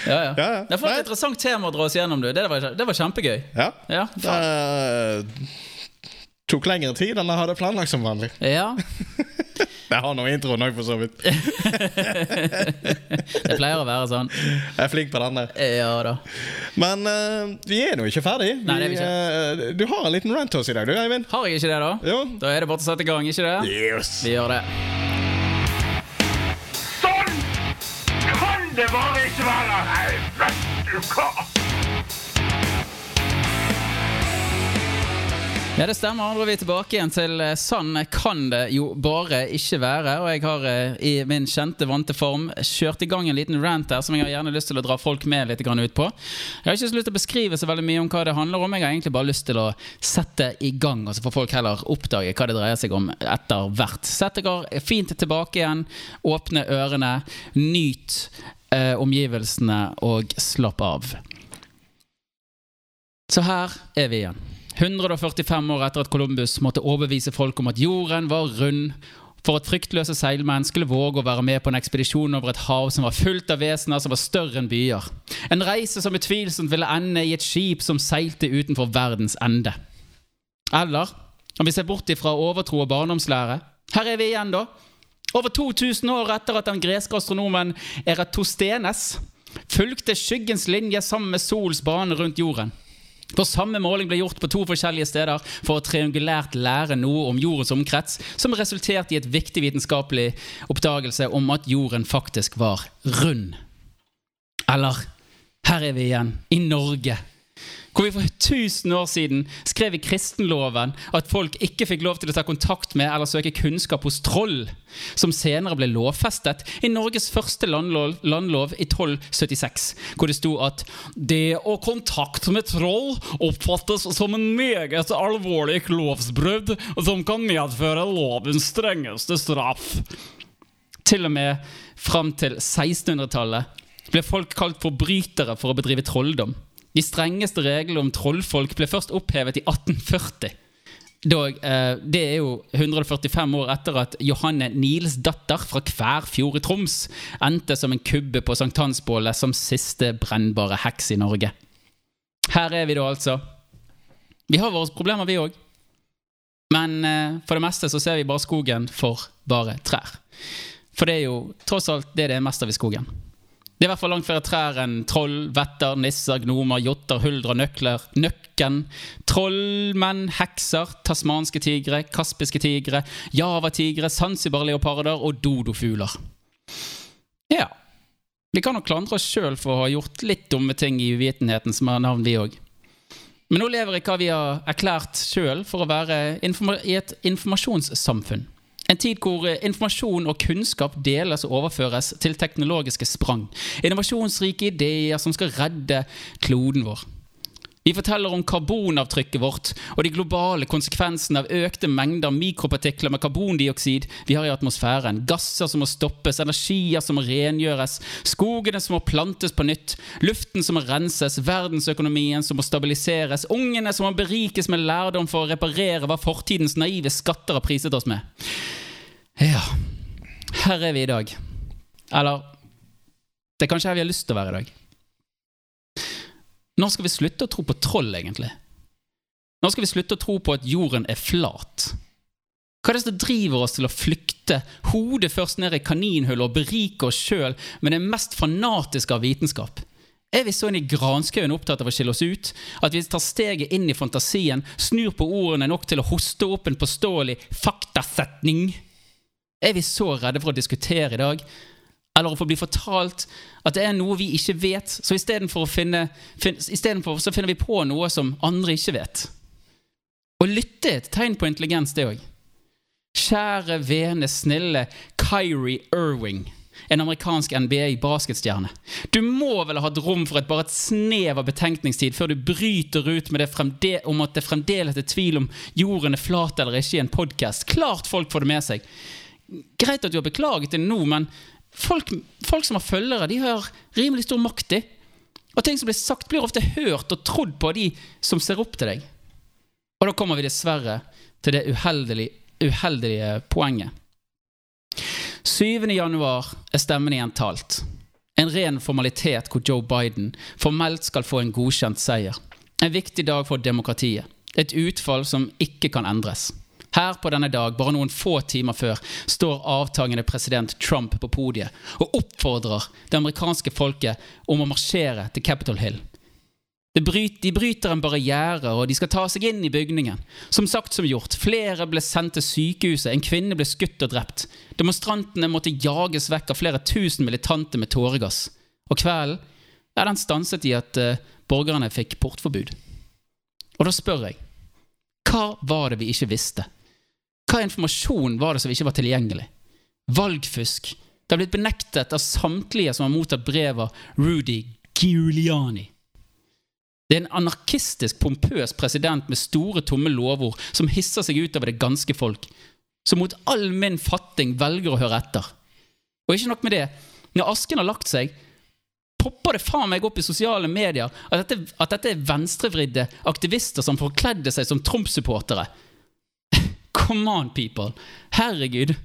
Ja, ja. Ja, ja. Det var et interessant tema å dra oss gjennom, du. Det var, det var kjempegøy. Ja. Ja, Det tok lengre tid enn jeg hadde planlagt som vanlig. ja. *laughs* Jeg har nå introen òg, for så vidt. *laughs* Det pleier å være sånn. Jeg er flink på den der. Ja da. Men uh, vi er nå ikke ferdig. Nei, det er vi eh, du har en liten rant til oss i dag, du, Eivind. Har jeg ikke det, da? Jo. Da er det bare å sette i gang, ikke det? Yes. Vi gjør det. Det var ikke verre! Nei, vet du hva? Ja, det stemmer. Da er vi tilbake igjen til eh, Sann kan det jo bare ikke være. Og jeg har eh, i min kjente, vante form kjørt i gang en liten rant her som jeg har gjerne lyst til å dra folk med litt ut på. Jeg har ikke så lyst til å beskrive så veldig mye om hva det handler om. Jeg har egentlig bare lyst til å sette i gang, og så får folk heller oppdage hva det dreier seg om etter hvert. Sett dere fint tilbake igjen, åpne ørene, nyt eh, omgivelsene og slapp av. Så her er vi igjen. 145 år etter at Columbus måtte overbevise folk om at jorden var rund, for at fryktløse seilmenn skulle våge å være med på en ekspedisjon over et hav som var fullt av vesener som var større enn byer. En reise som utvilsomt ville ende i et skip som seilte utenfor verdens ende. Eller, om vi ser bort ifra overtro og barndomslære, her er vi igjen, da. Over 2000 år etter at den greske astronomen Eratosthenes fulgte skyggens linje sammen med sols bane rundt jorden. For samme måling ble gjort på to forskjellige steder for å triangulært lære noe om jordens omkrets, som resulterte i et viktig vitenskapelig oppdagelse om at jorden faktisk var rund. Eller her er vi igjen, i Norge. Hvor vi for 1000 år siden skrev i kristenloven at folk ikke fikk lov til å ta kontakt med eller søke kunnskap hos troll, som senere ble lovfestet i Norges første landlov, landlov i 1276, hvor det sto at det å kontakte med troll oppfattes som en meget alvorlig lovsbrudd som kan medføre lovens strengeste straff. Til og med fram til 1600-tallet ble folk kalt forbrytere for å bedrive trolldom. De strengeste reglene om trollfolk ble først opphevet i 1840. Dog, eh, det er jo 145 år etter at Johanne Nilsdatter fra Kværfjord i Troms endte som en kubbe på sankthansbålet som siste brennbare heks i Norge. Her er vi da, altså. Vi har våre problemer, vi òg. Men eh, for det meste så ser vi bare skogen for bare trær. For det er jo tross alt det det er mest av i skogen. Det er i hvert fall langt flere trær enn troll, vetter, nisser, gnomer, jotter, huldre, nøkler, nøkken, trollmenn, hekser, tasmanske tigre, kaspiske tigre, javatigre, sansibarleoparder og dodofugler. Ja. Vi kan nok klandre oss sjøl for å ha gjort litt dumme ting i uvitenheten som har navn, vi òg. Men nå lever ikke vi har erklært sjøl for å være i et informasjonssamfunn. En tid hvor eh, informasjon og kunnskap deles og overføres til teknologiske sprang. Innovasjonsrike ideer som skal redde kloden vår. Vi forteller om karbonavtrykket vårt og de globale konsekvensene av økte mengder mikropartikler med karbondioksid vi har i atmosfæren, gasser som må stoppes, energier som må rengjøres, skogene som må plantes på nytt, luften som må renses, verdensøkonomien som må stabiliseres, ungene som må berikes med lærdom for å reparere hva fortidens naive skatter har priset oss med. Ja, her er vi i dag. Eller det er kanskje her vi har lyst til å være i dag. Når skal vi slutte å tro på troll, egentlig? Når skal vi slutte å tro på at jorden er flat? Hva er det som driver oss til å flykte hodet først ned i kaninhullet og berike oss sjøl med det mest fanatiske av vitenskap? Er vi så inn i granskauen opptatt av å skille oss ut at vi tar steget inn i fantasien, snur på ordene nok til å hoste opp en påståelig faktasetning? Er vi så redde for å diskutere i dag eller å få bli fortalt at det er noe vi ikke vet. Så istedenfor finne, fin, så finner vi på noe som andre ikke vet. Å lytte er et tegn på intelligens, det òg. Kjære, vene, snille Kyrie Irving, en amerikansk NBA-basketstjerne. Du må vel ha hatt rom for et bare et snev av betenkningstid før du bryter ut med det om at det fremdeles er tvil om jorden er flat eller ikke i en podkast. Klart folk får det med seg. Greit at du har beklaget det nå, men folk, folk, som har følgere, de har rimelig stor makt, i. Og ting som blir sagt, blir ofte hørt og trodd på av de som ser opp til deg. Og da kommer vi dessverre til det uheldige, uheldige poenget. 7. januar er stemmen igjen talt. En ren formalitet hvor Joe Biden formelt skal få en godkjent seier. En viktig dag for demokratiet. Et utfall som ikke kan endres. Her på denne dag, bare noen få timer før, står avtagende president Trump på podiet og oppfordrer det amerikanske folket om å marsjere til Capitol Hill. De bryter en barriere, og de skal ta seg inn i bygningen. Som sagt som gjort, flere ble sendt til sykehuset, en kvinne ble skutt og drept. Demonstrantene måtte jages vekk av flere tusen militante med tåregass. Og kvelden ja, den stanset i at uh, borgerne fikk portforbud. Og da spør jeg, hva var det vi ikke visste? Hva informasjon var det som ikke var tilgjengelig? Valgfusk. Det har blitt benektet av samtlige som har mottatt brev av Rudy Giuliani. Det er en anarkistisk, pompøs president med store, tomme lovord som hisser seg utover det ganske folk, som mot all min fatting velger å høre etter. Og ikke nok med det, når asken har lagt seg, popper det faen meg opp i sosiale medier at dette, at dette er venstrevridde aktivister som forkledde seg som Trump-supportere. Come on, people! Herregud!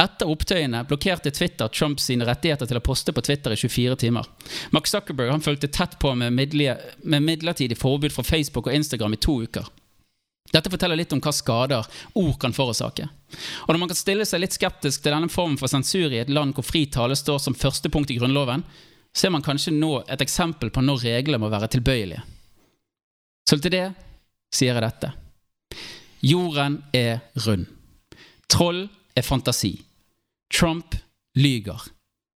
Etter opptøyene blokkerte Twitter Trump sine rettigheter til å poste på Twitter i 24 timer. Mark Zuckerberg han fulgte tett på med, med midlertidig forbud fra Facebook og Instagram i to uker. Dette forteller litt om hva skader ord kan forårsake. Og Når man kan stille seg litt skeptisk til denne formen for sensur i et land hvor fri tale står som første punkt i Grunnloven, ser man kanskje nå et eksempel på når reglene må være tilbøyelige. Så til det sier jeg dette. Jorden er rund. Troll er fantasi. Trump lyger.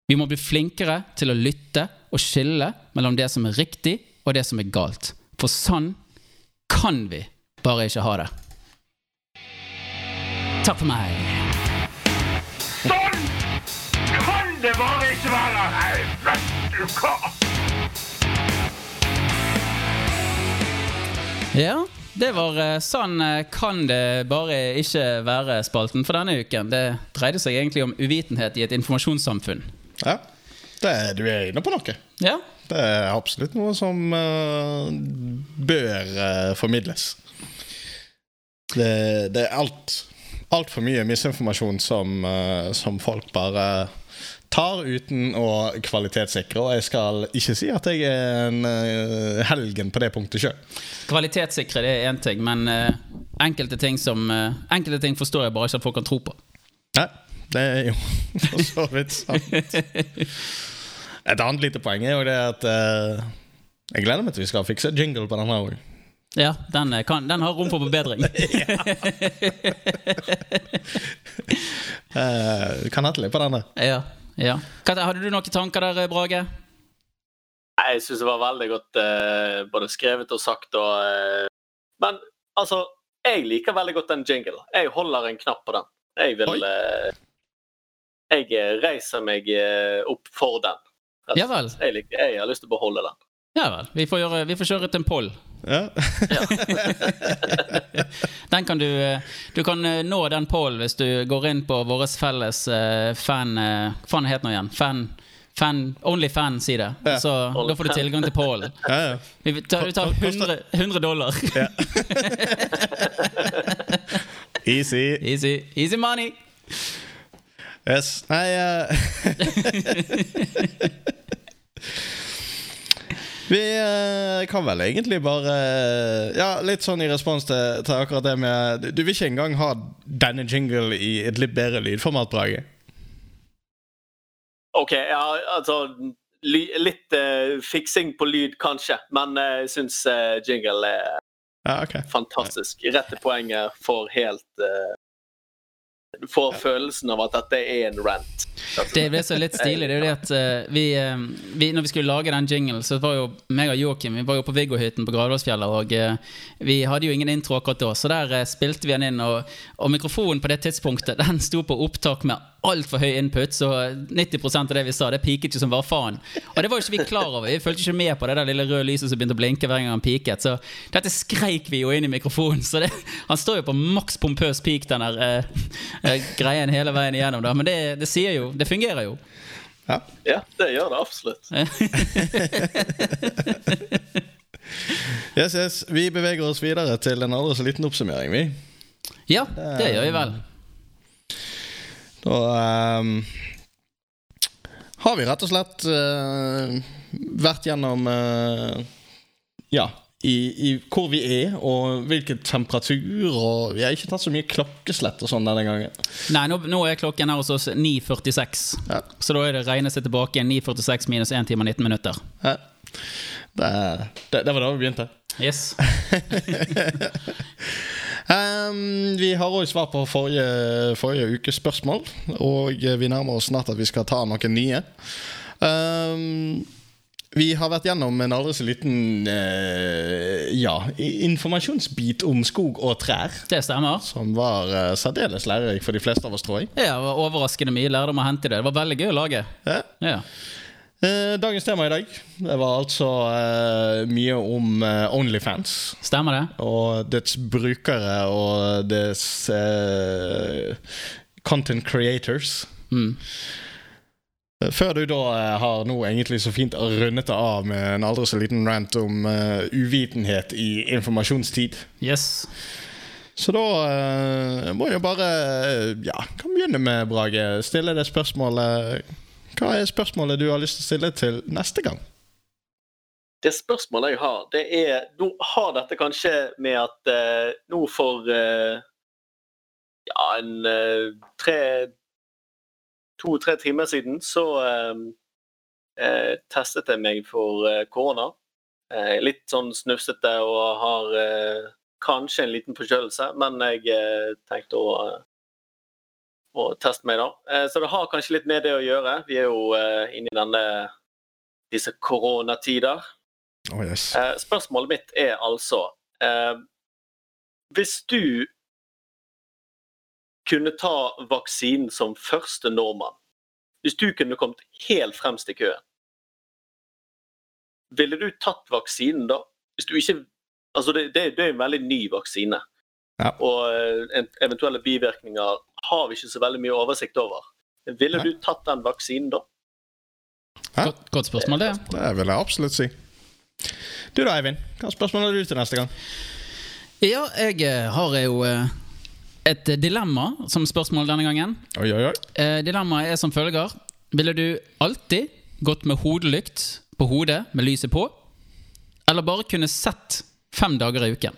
Vi må bli flinkere til å lytte og skille mellom det som er riktig og det som er galt. For sånn kan vi bare ikke ha det. Takk for meg. Sånn kan det bare ikke være! Nei, vet du hva? Ja, det var eh, sånn eh, kan det bare ikke være spalten for denne uken. Det dreide seg egentlig om uvitenhet i et informasjonssamfunn. Ja. Det, du er inne på noe. Ja, Det er absolutt noe som uh, bør uh, formidles. Det, det er alt altfor mye misinformasjon som, uh, som folk bare tar uten å kvalitetssikre. Og jeg skal ikke si at jeg er en eh, helgen på det punktet sjøl. Kvalitetssikre det er én ting, men eh, enkelte, ting som, eh, enkelte ting forstår jeg bare ikke at folk kan tro på. Nei, det er jo *laughs* for så vidt sant. Et annet lite poeng er jo det at jeg gleder meg til vi skal fikse jingle på den her òg. Ja, den, kan, den har rom for forbedring. *laughs* *laughs* Uh, kan hente litt på denne. ja, ja. Hadde du noen tanker der, eh, Brage? Nei, Jeg syns det var veldig godt eh, både skrevet og sagt. Og, eh, men altså, jeg liker veldig godt den jingle. Jeg holder en knapp på den. Jeg vil eh, Jeg eh, reiser meg eh, opp for den. Altså, Ja vel. Jeg, liker, jeg har lyst til å beholde den. Ja vel. Vi får, gjøre, vi får kjøre til en poll. Ja. Den kan du, eh, du kan eh, nå den pollen hvis du går inn på vår felles eh, fan Hva het den igjen? Fan, fan, Onlyfan-side. Ja. Så da får du tilgang til pollen. ja, ja. Vi tar, vi tar 100, 100 dollar. Easy. Easy, easy money. Yes. Nei eh, *laughs* Vi eh, kan vel egentlig bare Ja, litt sånn i respons til, til akkurat det med Du vil ikke engang ha denne jingle i et litt bedre lydformat, Brage? OK, ja, altså Litt uh, fiksing på lyd, kanskje, men jeg jeg syns uh, jingle er Ja, okay. fantastisk. Rett til poenget. for helt eh, får følelsen av at dette er en rant. Det ble så litt stilig. Det er jo det at eh, vi, eh, vi, Når vi skulle lage den jingle, så var jo meg og Joakim Vi var jo på Viggohytten på Gravdalsfjellet, og eh, vi hadde jo ingen intro akkurat da, så der spilte vi den inn. Og, og mikrofonen på det tidspunktet *laughs* Den sto på opptak med altfor høy input, så 90% av det vi sa, det piket ikke som bare faen. Og det var jo ikke vi klar over. Vi fulgte ikke med på det der lille røde lyset som begynte å blinke hver gang han piket. Så dette skreik vi jo inn i mikrofonen. Så det, han står jo på maks pompøs peak, den der eh, eh, greien hele veien igjennom. Da. Men det, det sier jo Det fungerer jo. Ja. Ja, det gjør det absolutt. *laughs* Yes, yes. Vi beveger oss videre til en aldri så liten oppsummering, vi. Ja, det gjør vi vel. Da um, har vi rett og slett uh, vært gjennom uh, Ja, i, i hvor vi er, og hvilken temperatur, og Vi har ikke tatt så mye klokkeslett og sånn denne gangen. Nei, nå, nå er klokken her hos oss 9.46. Ja. Så da er det regne seg tilbake 9.46 minus 1 time og 19 minutter. Ja. Det, det, det var da vi begynte. Yes. *laughs* Ehm, vi har også svar på forrige, forrige ukes spørsmål, og vi nærmer oss snart at vi skal ta noen nye. Um, vi har vært gjennom en aldri så liten eh, ja, informasjonsbit om skog og trær. Det stemmer. Som var eh, særdeles lærerik for de fleste av oss, tror jeg. Ja, det var overraskende mye lærdom å hente i det. Det var veldig gøy å lage. Ja. Ja. Eh, dagens tema i dag Det var altså uh, mye om uh, Onlyfans. Stemmer det? og dets brukere og dets uh, content creators. Mm. Før du da har nå egentlig så fint rundet det av med en aldri så liten rant om uvitenhet i informasjonstid. Yes. Så da må jeg bare Ja, kan begynne med, Brage. Stille det spørsmålet Hva er spørsmålet du har lyst til å stille til neste gang? Det spørsmålet jeg har, det er Nå har dette kanskje med at eh, nå for eh, ja, en eh, tre To-tre timer siden så eh, eh, testet jeg meg for eh, korona. Litt sånn snufsete og har kanskje en liten forkjølelse, men jeg tenkte å, å teste meg, da. Eh, så det har kanskje litt med det å gjøre. Vi er jo eh, inne i denne disse koronatider. Oh, yes. Eh, spørsmålet mitt er altså Hvis du kunne ta vaksinen som første nordmann Hvis du kunne kommet helt fremst i køen Ville du tatt vaksinen da? Hvis du ikke Altså, det, det, det er en veldig ny vaksine. Ja. Og eventuelle bivirkninger har vi ikke så veldig mye oversikt over. Ville du tatt den vaksinen da? Hæ? Godt, godt spørsmål, det. Det vil jeg absolutt si. Du da, Eivind? Hva spørsmål har du til neste gang? Ja, jeg eh, har jo eh, et dilemma som spørsmål denne gangen. Oi, oi, oi. Eh, Dilemmaet er som følger. Ville du alltid gått med hodelykt på hodet med lyset på? Eller bare kunne sett fem dager i uken?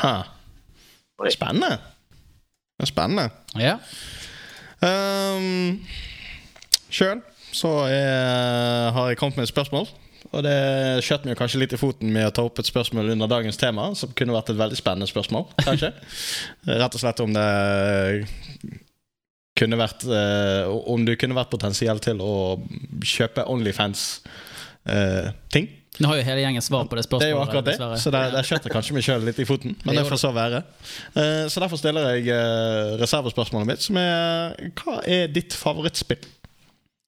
Hæ. Spennende. Det er spennende. Ja. Um, Sjøl så er, har jeg kommet med et spørsmål. Og det skjøt meg kanskje litt i foten med å ta opp et spørsmål under dagens tema, som kunne vært et veldig spennende spørsmål, kanskje. *laughs* Rett og slett om det kunne vært eh, Om du kunne vært potensiell til å kjøpe Onlyfans-ting. Nå har jo hele gjengen svar på det spørsmålet. Det er jo akkurat det, dessverre. så der, der skjøt kanskje meg sjøl litt i foten. Men Det det får så være. Eh, Så derfor stiller jeg eh, reservespørsmålet mitt, som er Hva er ditt favorittspill?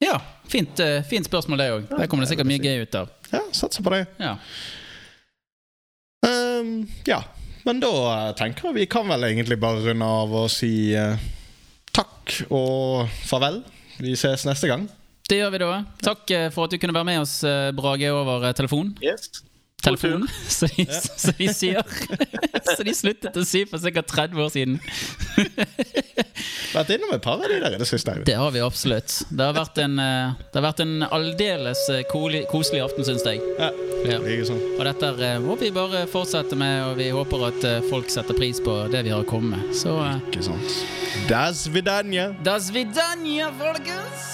Ja, fint, eh, fint spørsmål, det òg. Der kommer det sikkert mye gøy ut av. Ja, satser på det. Ja. Um, ja, men da tenker jeg vi kan vel egentlig bare runde av og si uh, takk og farvel. Vi ses neste gang. Det gjør vi da. Takk eh, for at du kunne være med oss, eh, Brage, over eh, telefon. Yes. Telefon, som *laughs* de, ja. de sier. *laughs* Så de sluttet å si for sikkert 30 år siden. Vært innom et par av de der i det siste. Det har vi absolutt. Det har vært en, det har vært en aldeles koselig aften, syns jeg. Ja, Ja. sånn. Og dette må vi bare fortsette med, og vi håper at folk setter pris på det vi har kommet med. Så Ikke sant. Das vidanja. da svidanja, folkens!